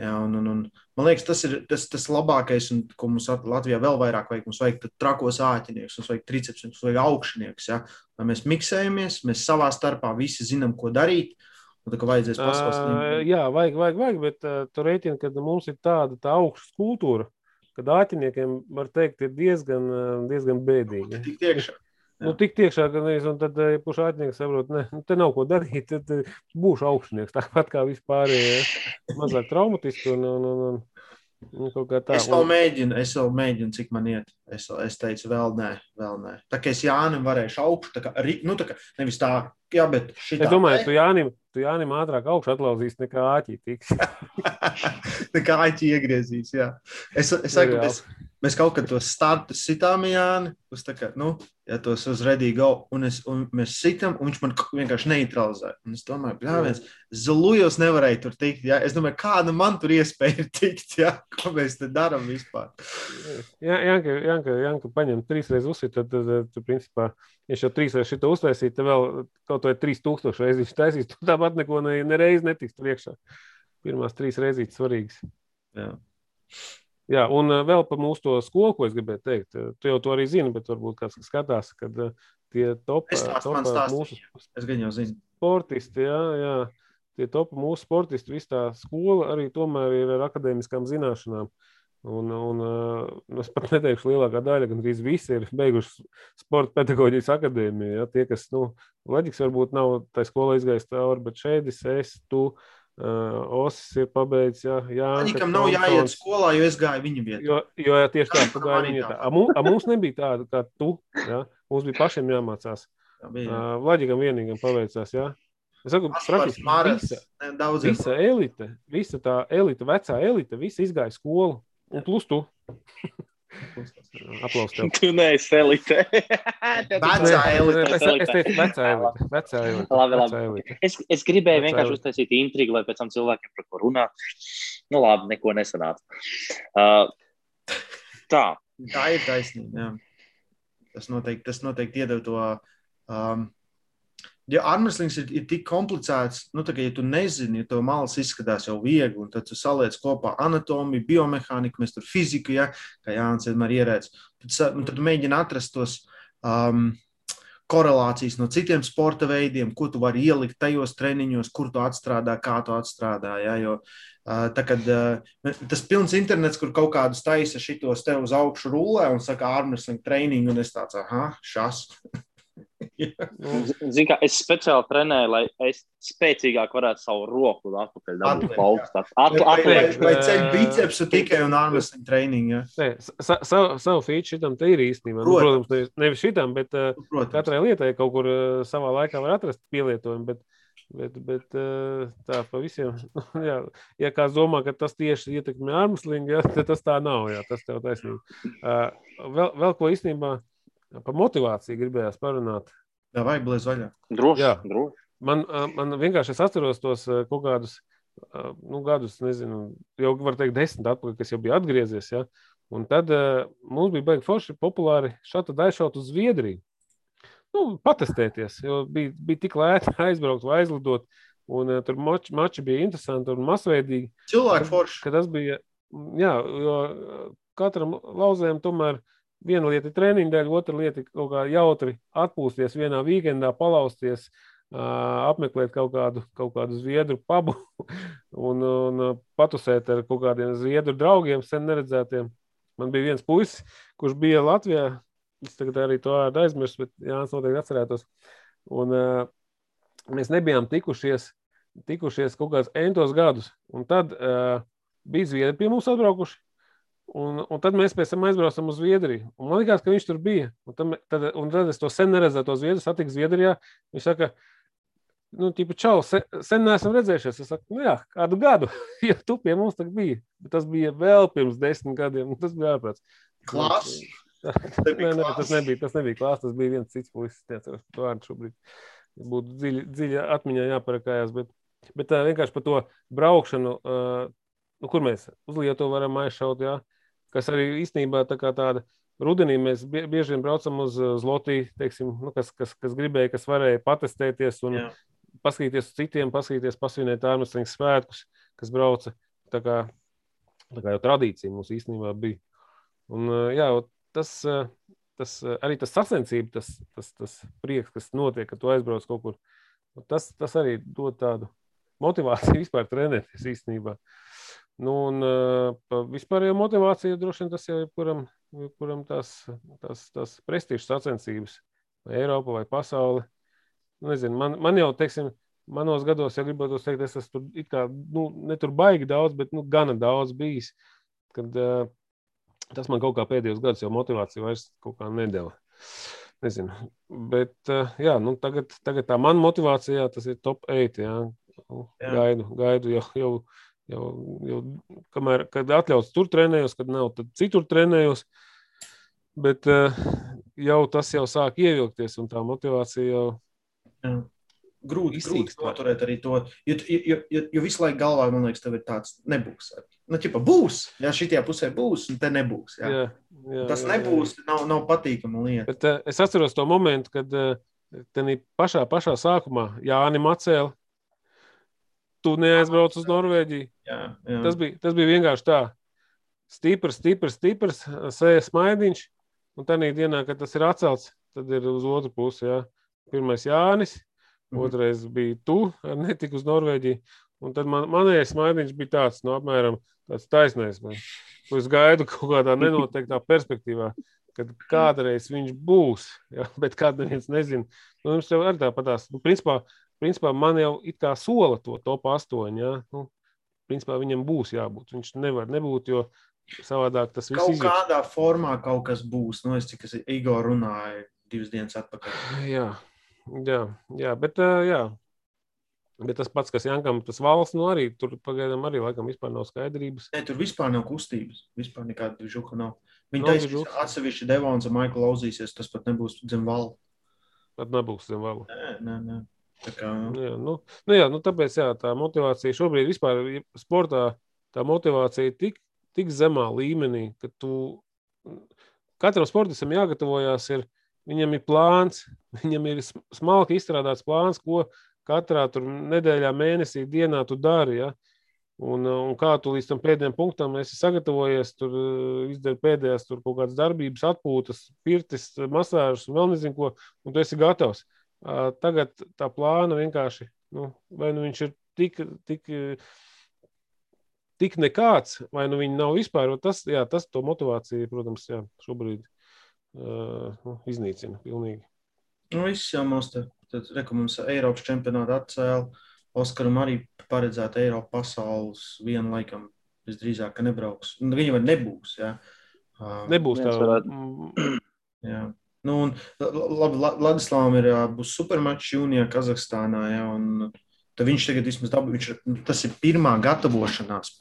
Ja? Un, un, un, man liekas, tas ir tas, tas labākais, un ko mums Lat- Latvijā vēl vairāk vajag. Mums vajag trakos āķinieks, mums vajag triceps, mums vajag augšnieks. Ja? Lai mēs miksējamies, mēs savā starpā visi zinām, ko darīt. Tā kā vajadzēs pasaules Uh, jā, vajag, vajag, vajag bet uh, tur rēķina, ka mums ir tāda tā augsta kultūra, ka āķiniekiem, var teikt, ir diezgan, diezgan bēdīgi. Tik tiekšā. Nu, tik tiekšā, ka nevis, un tad, ja kurš āķinieks saprot, ne, nu, te nav ko darīt, tad eh, būšu augšnieks, tāpat kā vispārējie, ja. mazāk traumatiski un, un, un, un, un kaut kā tā. Es vēl mēģinu, es vēl mēģinu, cik man iet. Es, es teicu, vēl nē, vēl nē. Tā kā es Jānim varēšu augšu, tā kā, nu, tā kā nevis tā, jā, bet šī es domāju, tu Jānim, tu Jānim ātrāk augšu atlauzīs nekā āķī tiks. tā kā aici iegriezīs. Jā. Es, es saku, Reāli. Mēs, kaut kad tos startus sitām Jāni, uz tā kā, nu, ja tos uz redīgi go, un, es, un mēs sitam, un viņš man vienkārši neutralizē. Un es domāju, bļāviens, Zulujos nevarēja tur tikt, jā. Es domāju, kāda man tur iespēja ir tikt, jā, ko mēs te darām vispār. Jā, Janka, Janka, Janka paņem trīs reizes uzsit, tad, tad, tad, tu, principā, ja jau trīs reizes šito uztaisīt, tad vēl kaut vai 3000 reizes viņš taisīs, tu tāpat neko ne, nereiz netiks priekšā. Pirmās trīs reizes svarīgas. Jā. Jā, un uh, vēl par mūsu to skolu, ko es gribēju teikt. Uh, Tu jau to arī zini, bet varbūt kāds skatās, kad uh, tie top, Es stāstu, top stāstu. mūsu Es sportisti, jā, jā, tie top mūsu sportisti, viss tā skola arī tomēr ir ar akadēmiskām zināšanām. Un, un uh, es pat neteikšu, lielākā daļa, gan arī visi ir beiguši sporta pedagoģijas akadēmiju. Ja? Tie, kas, nu, Latvijas varbūt nav tā skolā izgājis cauri, bet šeit es, tu, uh, Osis ir pabeidzis. Jā, jā Viņam nav jāiet skolā, jo es gāju viņa vietā. Jo, jo jā, tieši tā, tu gāji viņa tā. tā. A, mums, mums nebija tāda kā tu. Ja? Mums bija pašiem jāmācās. Tā bija. Uh, Vlaģikam vienīgam paveicās, jā. Es saku, praktiski visa, visa elite, visa tā elite, vecā elite, visi izgāja skolu. Un plus tu. Aplaus tev. Tu neesi elite. Vecā elite. Es, es teicu, vecā elite. Vecā elite. Labi, labi. elite. Es, es gribēju Vecā vienkārši elite. uztaisīt intrigu, lai pēc tam cilvēkiem par ko runāt. Nu, labi, neko nesanāca. Uh, tā, Tā ir taisnība. Jā. Tas noteikti, tas noteikti iedod to. Um, ja armslings ir, ir tik komplicēts, nu, tā, ka, ja tu nezini, ja to malas izskatās jau viegli, un tad tu saliec kopā anatomiju, biomehāniku, mēs tur fiziku, ja, kā Jānis vienmēr ierēdz, tad, nu, tad mēģini atrast tos um, korelācijas no citiem sporta veidiem, ko tu vari ielikt tajos treniņos, kur tu atstrādā, kā tu atstrādā. Ja, jo, uh, tā, kad, uh, tas pilns internets, kur kaut kādus taisa šitos te uz augšu rullē un saka, armsling treniņu, un es tāds, ah, šas. Zini, kā es speciāli trenēju, lai es spēcīgāk varētu savu roku atpakaļ dabūt vai, Atliekt. vai ceļ bicepsu tikai un armsling treniņu. Ja? Nē, sa, savu, savu feature šitam te ir īstenībā. Nu, Protams. protams, nevis, šitam, bet uh, Protams. katrai lietai kaut kur uh, savā laikā var atrast pielietojumu. Bet, bet, bet uh, tā pa visiem. jā, ja kāds domā, ka tas tieši ietekmē armslingu, ja, tad tas tā nav. Jā, tas tev taisnība. Vēl, vēl ko īstenībā par motivāciju gribējās parunāt. Jā, vai blēz vaļā. Droši, Jā. droši. Man, ā, man vienkārši es atceros tos ā, kaut kādus ā, nu, gadus, nezinu, jau var teikt, desmit atpakaļ, kas jau bija atgriezies. Ja? Un tad mums bija baigi forši populāri šādi dažādi uz Zviedriju. Nu, patestēties, jo bija, bija tik lēti aizbraukt vai aizlidot. Un, uh, tur mači, mači bija interesanti un masveidīgi. Cilvēku forši. ka tas bija. Jā, jo ā, katram lauzējam tomēr viena lieta ir treniņa dēļ, otra lieta ir kaut kā jautri atpūsties vienā weekendā, palausties, apmeklēt kaut kādu, kaut kādu zviedru pubu un, un patusēt ar kaut kādiem zviedru draugiem, sen neredzētiem. Man bija viens puisis, kurš bija Latvijā. Es tagad arī to aizmirsu, bet Jānis noteikti atcerētos. Un, uh, mēs nebijām tikušies, tikušies kaut kādus entos gadus. Un tad uh, bija zviedri pie mums atbraukuši. Un, un tad mēs pēc tam aizbraucam uz Zviedriju. Un man liekas, ka viņš tur bija. Un tad, tad, un tad es to sen neredzēju, to Zviedru satiku Zviedrijā. Viņš saka, nu, tipu, čau, sen, sen neesam redzējušies. Es saku, nu jā, kādu gadu, jo tu pie mums tā bija. Bet tas bija vēl pirms desmit gadiem. un Tas bija ārprāts. Klāsts. Nē, nē, tas nebija, tas nebija klāsts, tas bija viens cits puisis. Neatceros par to vārdu šobrīd. Būtu dziļi, dziļi atmiņā jāparakājās. Bet, bet tā, vienkārši par to braukšanu, uh, nu, kur mēs uz Lietuvu varam aizšaut, jā, kas arī īstenībā tā kā tāda. Rudenī mēs bie- bieži vien braucam uz, Latviju, nu, kas, kas, kas gribēja, kas varēja patestēties un Jā. paskatīties uz citiem, paskatīties, pasvinēt ārmeslīgas svētkus, kas brauca. Tā kā, tā kā jau tradīcija mums īstenībā bija. Un, jā, tas, tas arī tas sacensība, tas, tas, tas prieks, kas notiek, kad tu aizbrauc kaut kur, tas, tas arī dod tādu motivāciju vispār trenēties īstenībā. Nu, un ā, par vispārējo motivāciju droši vien tas jau ir kuram, kuram tās, tās, tās prestižas sacensības, vai Eiropa vai pasaule. Nu, Nezinu, man, man jau, teiksim, manos gados, ja gribētu teikt, es esmu tur, it kā, nu, ne tur baigi daudz, bet nu, gana daudz bijis. Kad, uh, tas man kaut kā pēdējos gados jau motivāciju vairs kaut kā nedēļa. Nezinu. Bet, uh, jā, nu, tagad, tagad tā mana motivācija, jā, tas ir top 8. Jā. Jā. Gaidu, gaidu jau, jau, jau, jau kamēr, kad atļauts tur trenējos, kad nav, tad citur trenējos. Bet uh, jau tas jau sāk ievilkties, un tā motivācija jau Jā. Grūti, grūti noturēt arī to. Jo, jo, jo, jo, visu laiku galvā, man liekas, tev ir tāds, nebūs. Nu, ķipa, būs, ja šitajā pusē būs, un te nebūs. Jā. Jā, jā, Tas jā, jā. nebūs, nav, nav patīkama lieta. Bet uh, es atceros to momentu, kad uh, tādā pašā, pašā sākumā Jānis Macēlis, tu neaizbrauc uz Norvēģiju. Jā, jā. Tas bija, tas bija vienkārši tā. Stiprs, stiprs, stiprs, sēž smaidiņš. Un tā dienā, kad tas ir atcelts, tad ir uz otru pusi. Jā. Pirmais Jānis, Mhm. otrais bija tu, ar netiku uz Norvēģiju. Un tad man, manējais smaidiņš bija tāds, no apmēram tāds taisnais. Man. Ko Es gaidu kaut kādā nenoteiktā perspektīvā, kad kādreiz viņš būs. Jā, bet kāda neviens nezina. Nu, jums jau arī tāpatās. Nu, principā, principā man jau it kā sola to top 8. Jā. Nu, principā viņam būs jābūt. Viņš nevar nebūt, jo savādāk tas viss Kaut iziet. kādā formā kaut kas būs. Nu, es cik es Igor runāju divas dienas atpakaļ. Jā, Jā, jā bet, jā. bet tas pats, kas Jankam, tas valsts, nu arī tur pagaidām arī laikam vispār nav skaidrības. Ne, tur vispār nav kustības. Vispār nekāda žuka nav. Viņi Nav teica, ka atsevišķi Devons un Maikls lauzīsies, tas pat nebūs zem valu. Pat nebūs zem valu. Nē, nē, nē. Kā, Nu Jā, nu, nu jā, nu tāpēc jā, tā motivācija šobrīd vispār sportā, tā motivācija ir tik, tik zemā līmenī, ka tu katram sportistam jāgatavojās, ir, viņam ir plāns, viņam ir sm- smalki izstrādāts plāns, ko katrā tur nedēļā, mēnesī, dienā tu dari. Ja? Un, un kā tu līdz tam pēdējiem punktam esi sagatavojies, tur uh, izdari pēdējās tur kaut kādas darbības, atpūtas, pirtis, masāžas un vēl nezinu ko, un tu esi gatavs. Uh, Tagad tā plāna vienkārši, nu, vai nu viņš ir tik, tik, tik nekāds, vai nu viņi nav vispār. Tas, jā, tas to motivāciju, protams, jā, šobrīd uh, nu, iznīcina pilnīgi. nu, viss jau mums te, tad, reku mums Eiropas čempionātu atcēla. Oskaram arī paredzēta Eiropas pasaules vienu laikam visdrīzāk, ka nebrauks. Nu, Viņa var nebūs, jā. Um, Nebūs tā, varētu. mm, Jā. Nu, un, la- labi, La- Ladislavam ir būs supermačs jūnijā Kazahstānā, jā, un tad viņš tagad vismaz dabū, viņš, nu, tas ir pirmā gatavošanās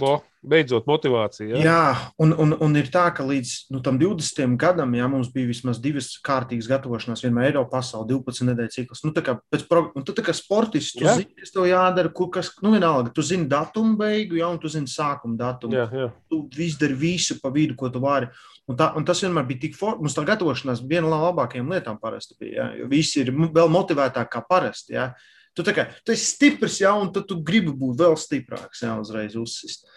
bo, beidzot motivācija. Jā, Jā? jā un, un, un ir tā, ka līdz nu, tam 20. gadam, jā, mums bija vismaz divas kārtīgas gatavošanās, vienmēr Eiropā pasaulē, 12 nedēļu cikls. Nu, kā, pro- un tu kā sportists, tu Jā. zini, kas tev jādara, kur kas, nu, vienalga, tu zini datumu beigu, jā, un tu zini sākumu datumu. Jā, jā. tu izdari visu pa vidu, ko tu vari. Un, tā, un tas vienmēr bija tik forši. Mums tā gatavošanās viena no labākajām lietām parasti. Bija, ja? Jo visi ir vēl motivētāki kā parasti. Ja? Tu, kā, tu esi stiprs, ja, un tu gribi būt vēl stiprāks, ja uzreiz uzsist.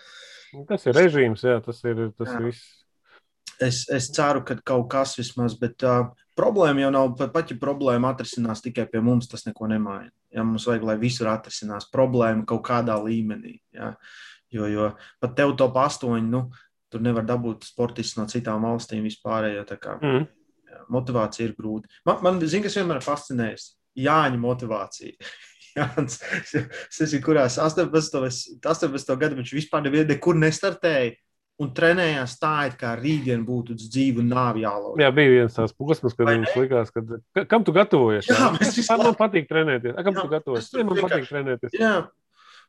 Tas ir režīms, jā, tas ir, tas Jā. viss. Es, es ceru, ka kaut kas vismaz, bet uh, problēma jau nav, pat, ja problēma atrisinās tikai pie mums, tas neko nemaina. Ja, mums vajag, lai visur atrisinās problēma kaut kādā līmenī. Ja? Jo, jo pat tev top 8, nu, tur nevar dabūt sportistus no citām valstīm vispār. Tā kā Mm. jā, motivācija ir grūta. Man, man zina, kas vienmēr ir fascinējis. Jāņa motivācija. Jānis, es nezinu, kurās 18, 18 gadu viņš vispār nekur nestartēja un trenējās tā, it kā rītdien būtu uz dzīvi un nāvi jālauž. Jā, bija viens tāds posms, kad mums likās, ka ka- kam tu gatavojies? Jā, mēs visu Kā man patīk trenēties? A, kam Jā, tu gatavojies? Jā, man vienkārši- patīk trenēties. Jā,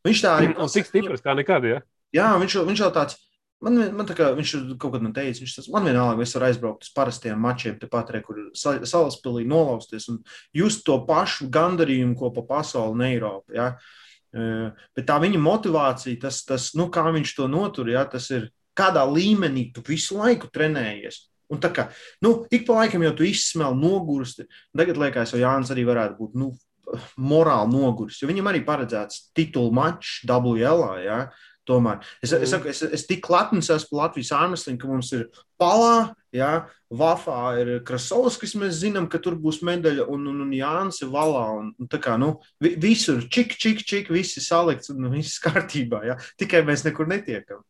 viņš tā arī Un cik stiprs kā nekad, ja? Jā, viņš, viņš jau tāds. Man, man tā kā viņš kaut kad man teica, viņš tas man vienalga, es varu aizbraukt uz parastiem mačiem, tepat arī, kur sa- salaspēlī nolausties un just to pašu gandarījumu, ko pa pasauli un Eiropu. Ja? Eh, Bet tā viņa motivācija, tas, tas nu, kā viņš to notur, ja? tas ir kādā līmenī tu visu laiku trenējies. Un tā kā, nu, ik pa laikam jau tu izsmēli nogursti. Tagad, liekas, jau Jānis arī varētu būt, nu, morāli noguris, jo viņam arī paredzēts titulu mačs WL. Ja? Tomēr es, es, saku, es, es tik lepns esmu Latvijas ārmeslīnu, ka mums ir palā, ja, Vafā ir Krasovskis, mēs zinām, ka tur būs medaļa, un, un, un Jānis ir valā. Un, un tā kā, nu, vi, visur čik, čik, čik, viss ir salikts un viss kārtībā. Ja? Tikai mēs nekur netiekam.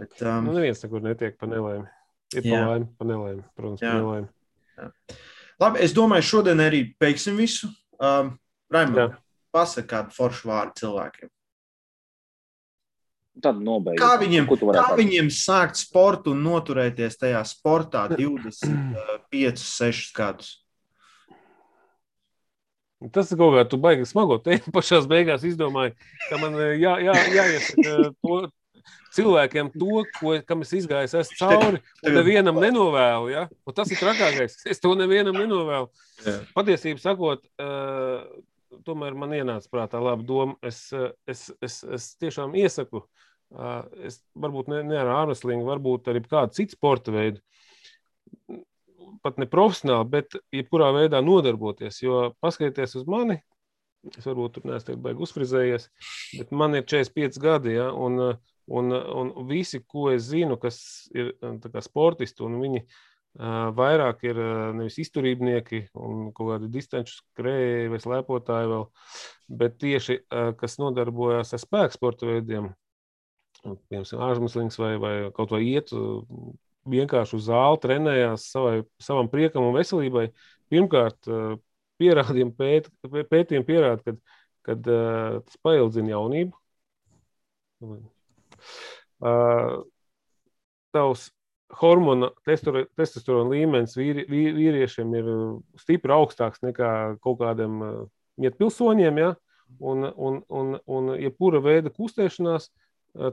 Bet, um, Nu, neviens nekur netiek pa nelaimi. Ir pa Jā. laimi, pa nelaimi, protams, pa Jā. nelaimi. labi, es domāju, šodien arī beigsim visu. Um, Raimond, Jā. pasaka kādu foršu vārdu cilvēkiem. Tad nobeigts. Kā viņiem, kā viņiem sākt sportu un noturēties tajā sportā 25, 6 gadus? Tas ir kaut kā, tu baigi smago teikt, pašā beigās izdomāji, ka man eh, jā, jā, jāiesaka to cilvēkiem to, ko, kam es izgāju, es esmu cauri, un nevienam nenovēlu, ja? Un tas ir trakākais, es to nevienam nenovēlu. Patiesībā sakot, uh, tomēr man ienāca prātā laba doma, es, es, es, es tiešām iesaku, es varbūt ne, ne ar ārmeslīgu, varbūt arī kādu citu sporta veidu, pat ne profesionāli, bet jebkurā veidā nodarboties. Jo paskatieties uz mani, es varbūt tur neesmu baigi uzfrizējies, bet man ir 45 gadi, ja, un, un, un visi, ko es zinu, kas ir kā sportisti, un viņi uh, vairāk ir nevis izturībnieki un kaut kādi distanču skrēji vai slēpotāji vēl, bet tieši, kas nodarbojas ar spēku sporta veidiem, piemēram, ārzemslings vai, vai kaut vai iet vienkārši uz zāli, trenējās savai, savam priekam un veselībai. Pirmkārt, pierādījumi pēt, pētījumi pierāda, ka kad, uh, tas paildzina jaunību. Tavs hormona testosterona līmenis vīri, vīriešiem ir stipri augstāks nekā kaut kādiem mietpilsoņiem. Ja? Un, un, un, un jebkura veida kustēšanās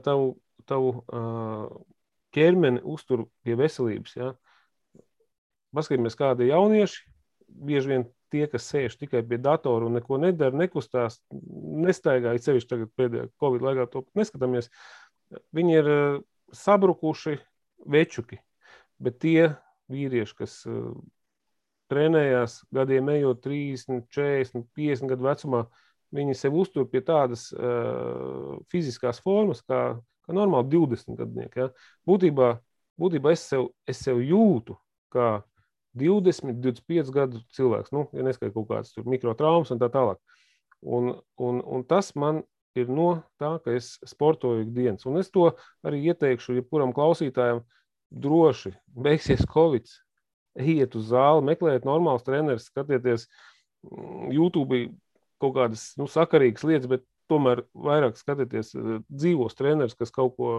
tavu, tavu ķermeni uztur pie veselības. Ja? Paskatīsimies, kādi ir jaunieši. Bieži vien tie, kas sēž tikai pie datora un neko nedara, nekustās, nestaigā, it sevišķi tagad pēdējā Covid laikā, to neskatāmies. Viņi ir sabrukuši večuki, bet tie vīrieši, kas uh, trenējās gadiem ejot 30, 40, 50 gadu vecumā, viņi sev uztur pie tādas uh, fiziskās formas, kā, kā normāli 20 gadnieki. Ja? Būtībā, būtībā es, sev, es sev jūtu kā 20, 25 gadu cilvēks, nu, ja neskaidrs kaut kāds mikrotraumas un tā tālāk. Un, un, un tas man ir no tā, ka es sportoju ikdienas. Un es to arī ieteikšu jebkuram klausītājam, droši beigsies Covid. Ejiet uz zāli, meklējiet normālus trenerus, skatieties mm, YouTube kaut kādas nu, sakarīgas lietas, bet tomēr vairāk skatieties eh, dzīvos trenerus, kas kaut ko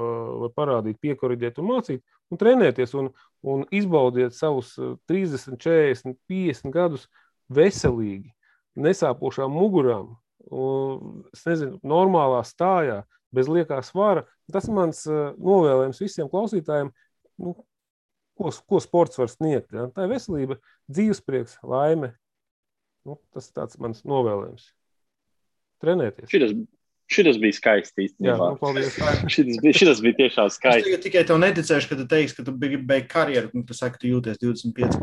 var parādīt, piekoriģēt un mācīt, un trenēties un, un izbaudiet savus 30, 40, 50 gadus veselīgi, nesāpošām mugurām, es nezinu, normālā stājā, bez liekā svara. Tas ir mans uh, novēlējums visiem klausītājiem, nu, ko, ko sports var sniegt. Ja? Tā ir veselība, dzīvesprieks, laime. Nu, tas ir tāds mans novēlējums. Trenēties. Šitas, šitas bija skaisti. Jā, nu, paldies. šitas, bija, šitas bija tiešām skaisti. Es tikai tev neticēšu, ka tu teiksi, ka tu biji beigts karjeru, un tu saki, ka tu jūties 25.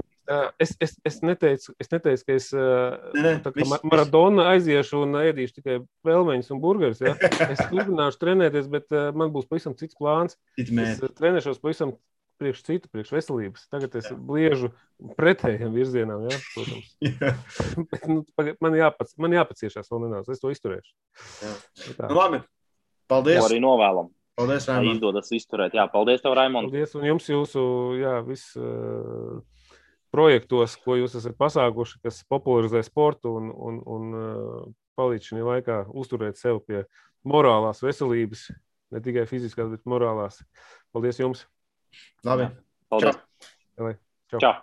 Es, es, es, neteicu, es neteicu, ka es ne, ne, viss, maratona aiziešu un ēdīšu tikai pelmeņus un burgerus. Ja? Es turpināšu trenēties, bet man būs pavisam cits plāns. Es trenēšos pavisam priekš citu, priekš veselības. Tagad es jā. bliežu pretējiem virzienam. Ja? Protams. bet, nu, man, jāpac, man jāpaciešās vēl nedaudz. Es to izturēšu. Jā. Nu, labi. Paldies. To arī novēlam. Paldies, Raimond. Izdodas izturēt. Jā, paldies tev, Raimond. Paldies, un jums jūsu, jā, viss. Uh, projektos, ko jūs esat pasākuši, kas popularizē sportu un, un, un uh, palīdz šajā laikā uzturēt sevi pie morālās veselības, ne tikai fiziskās, bet morālās. Paldies jums! Labi! Paldies! Čau! Čau.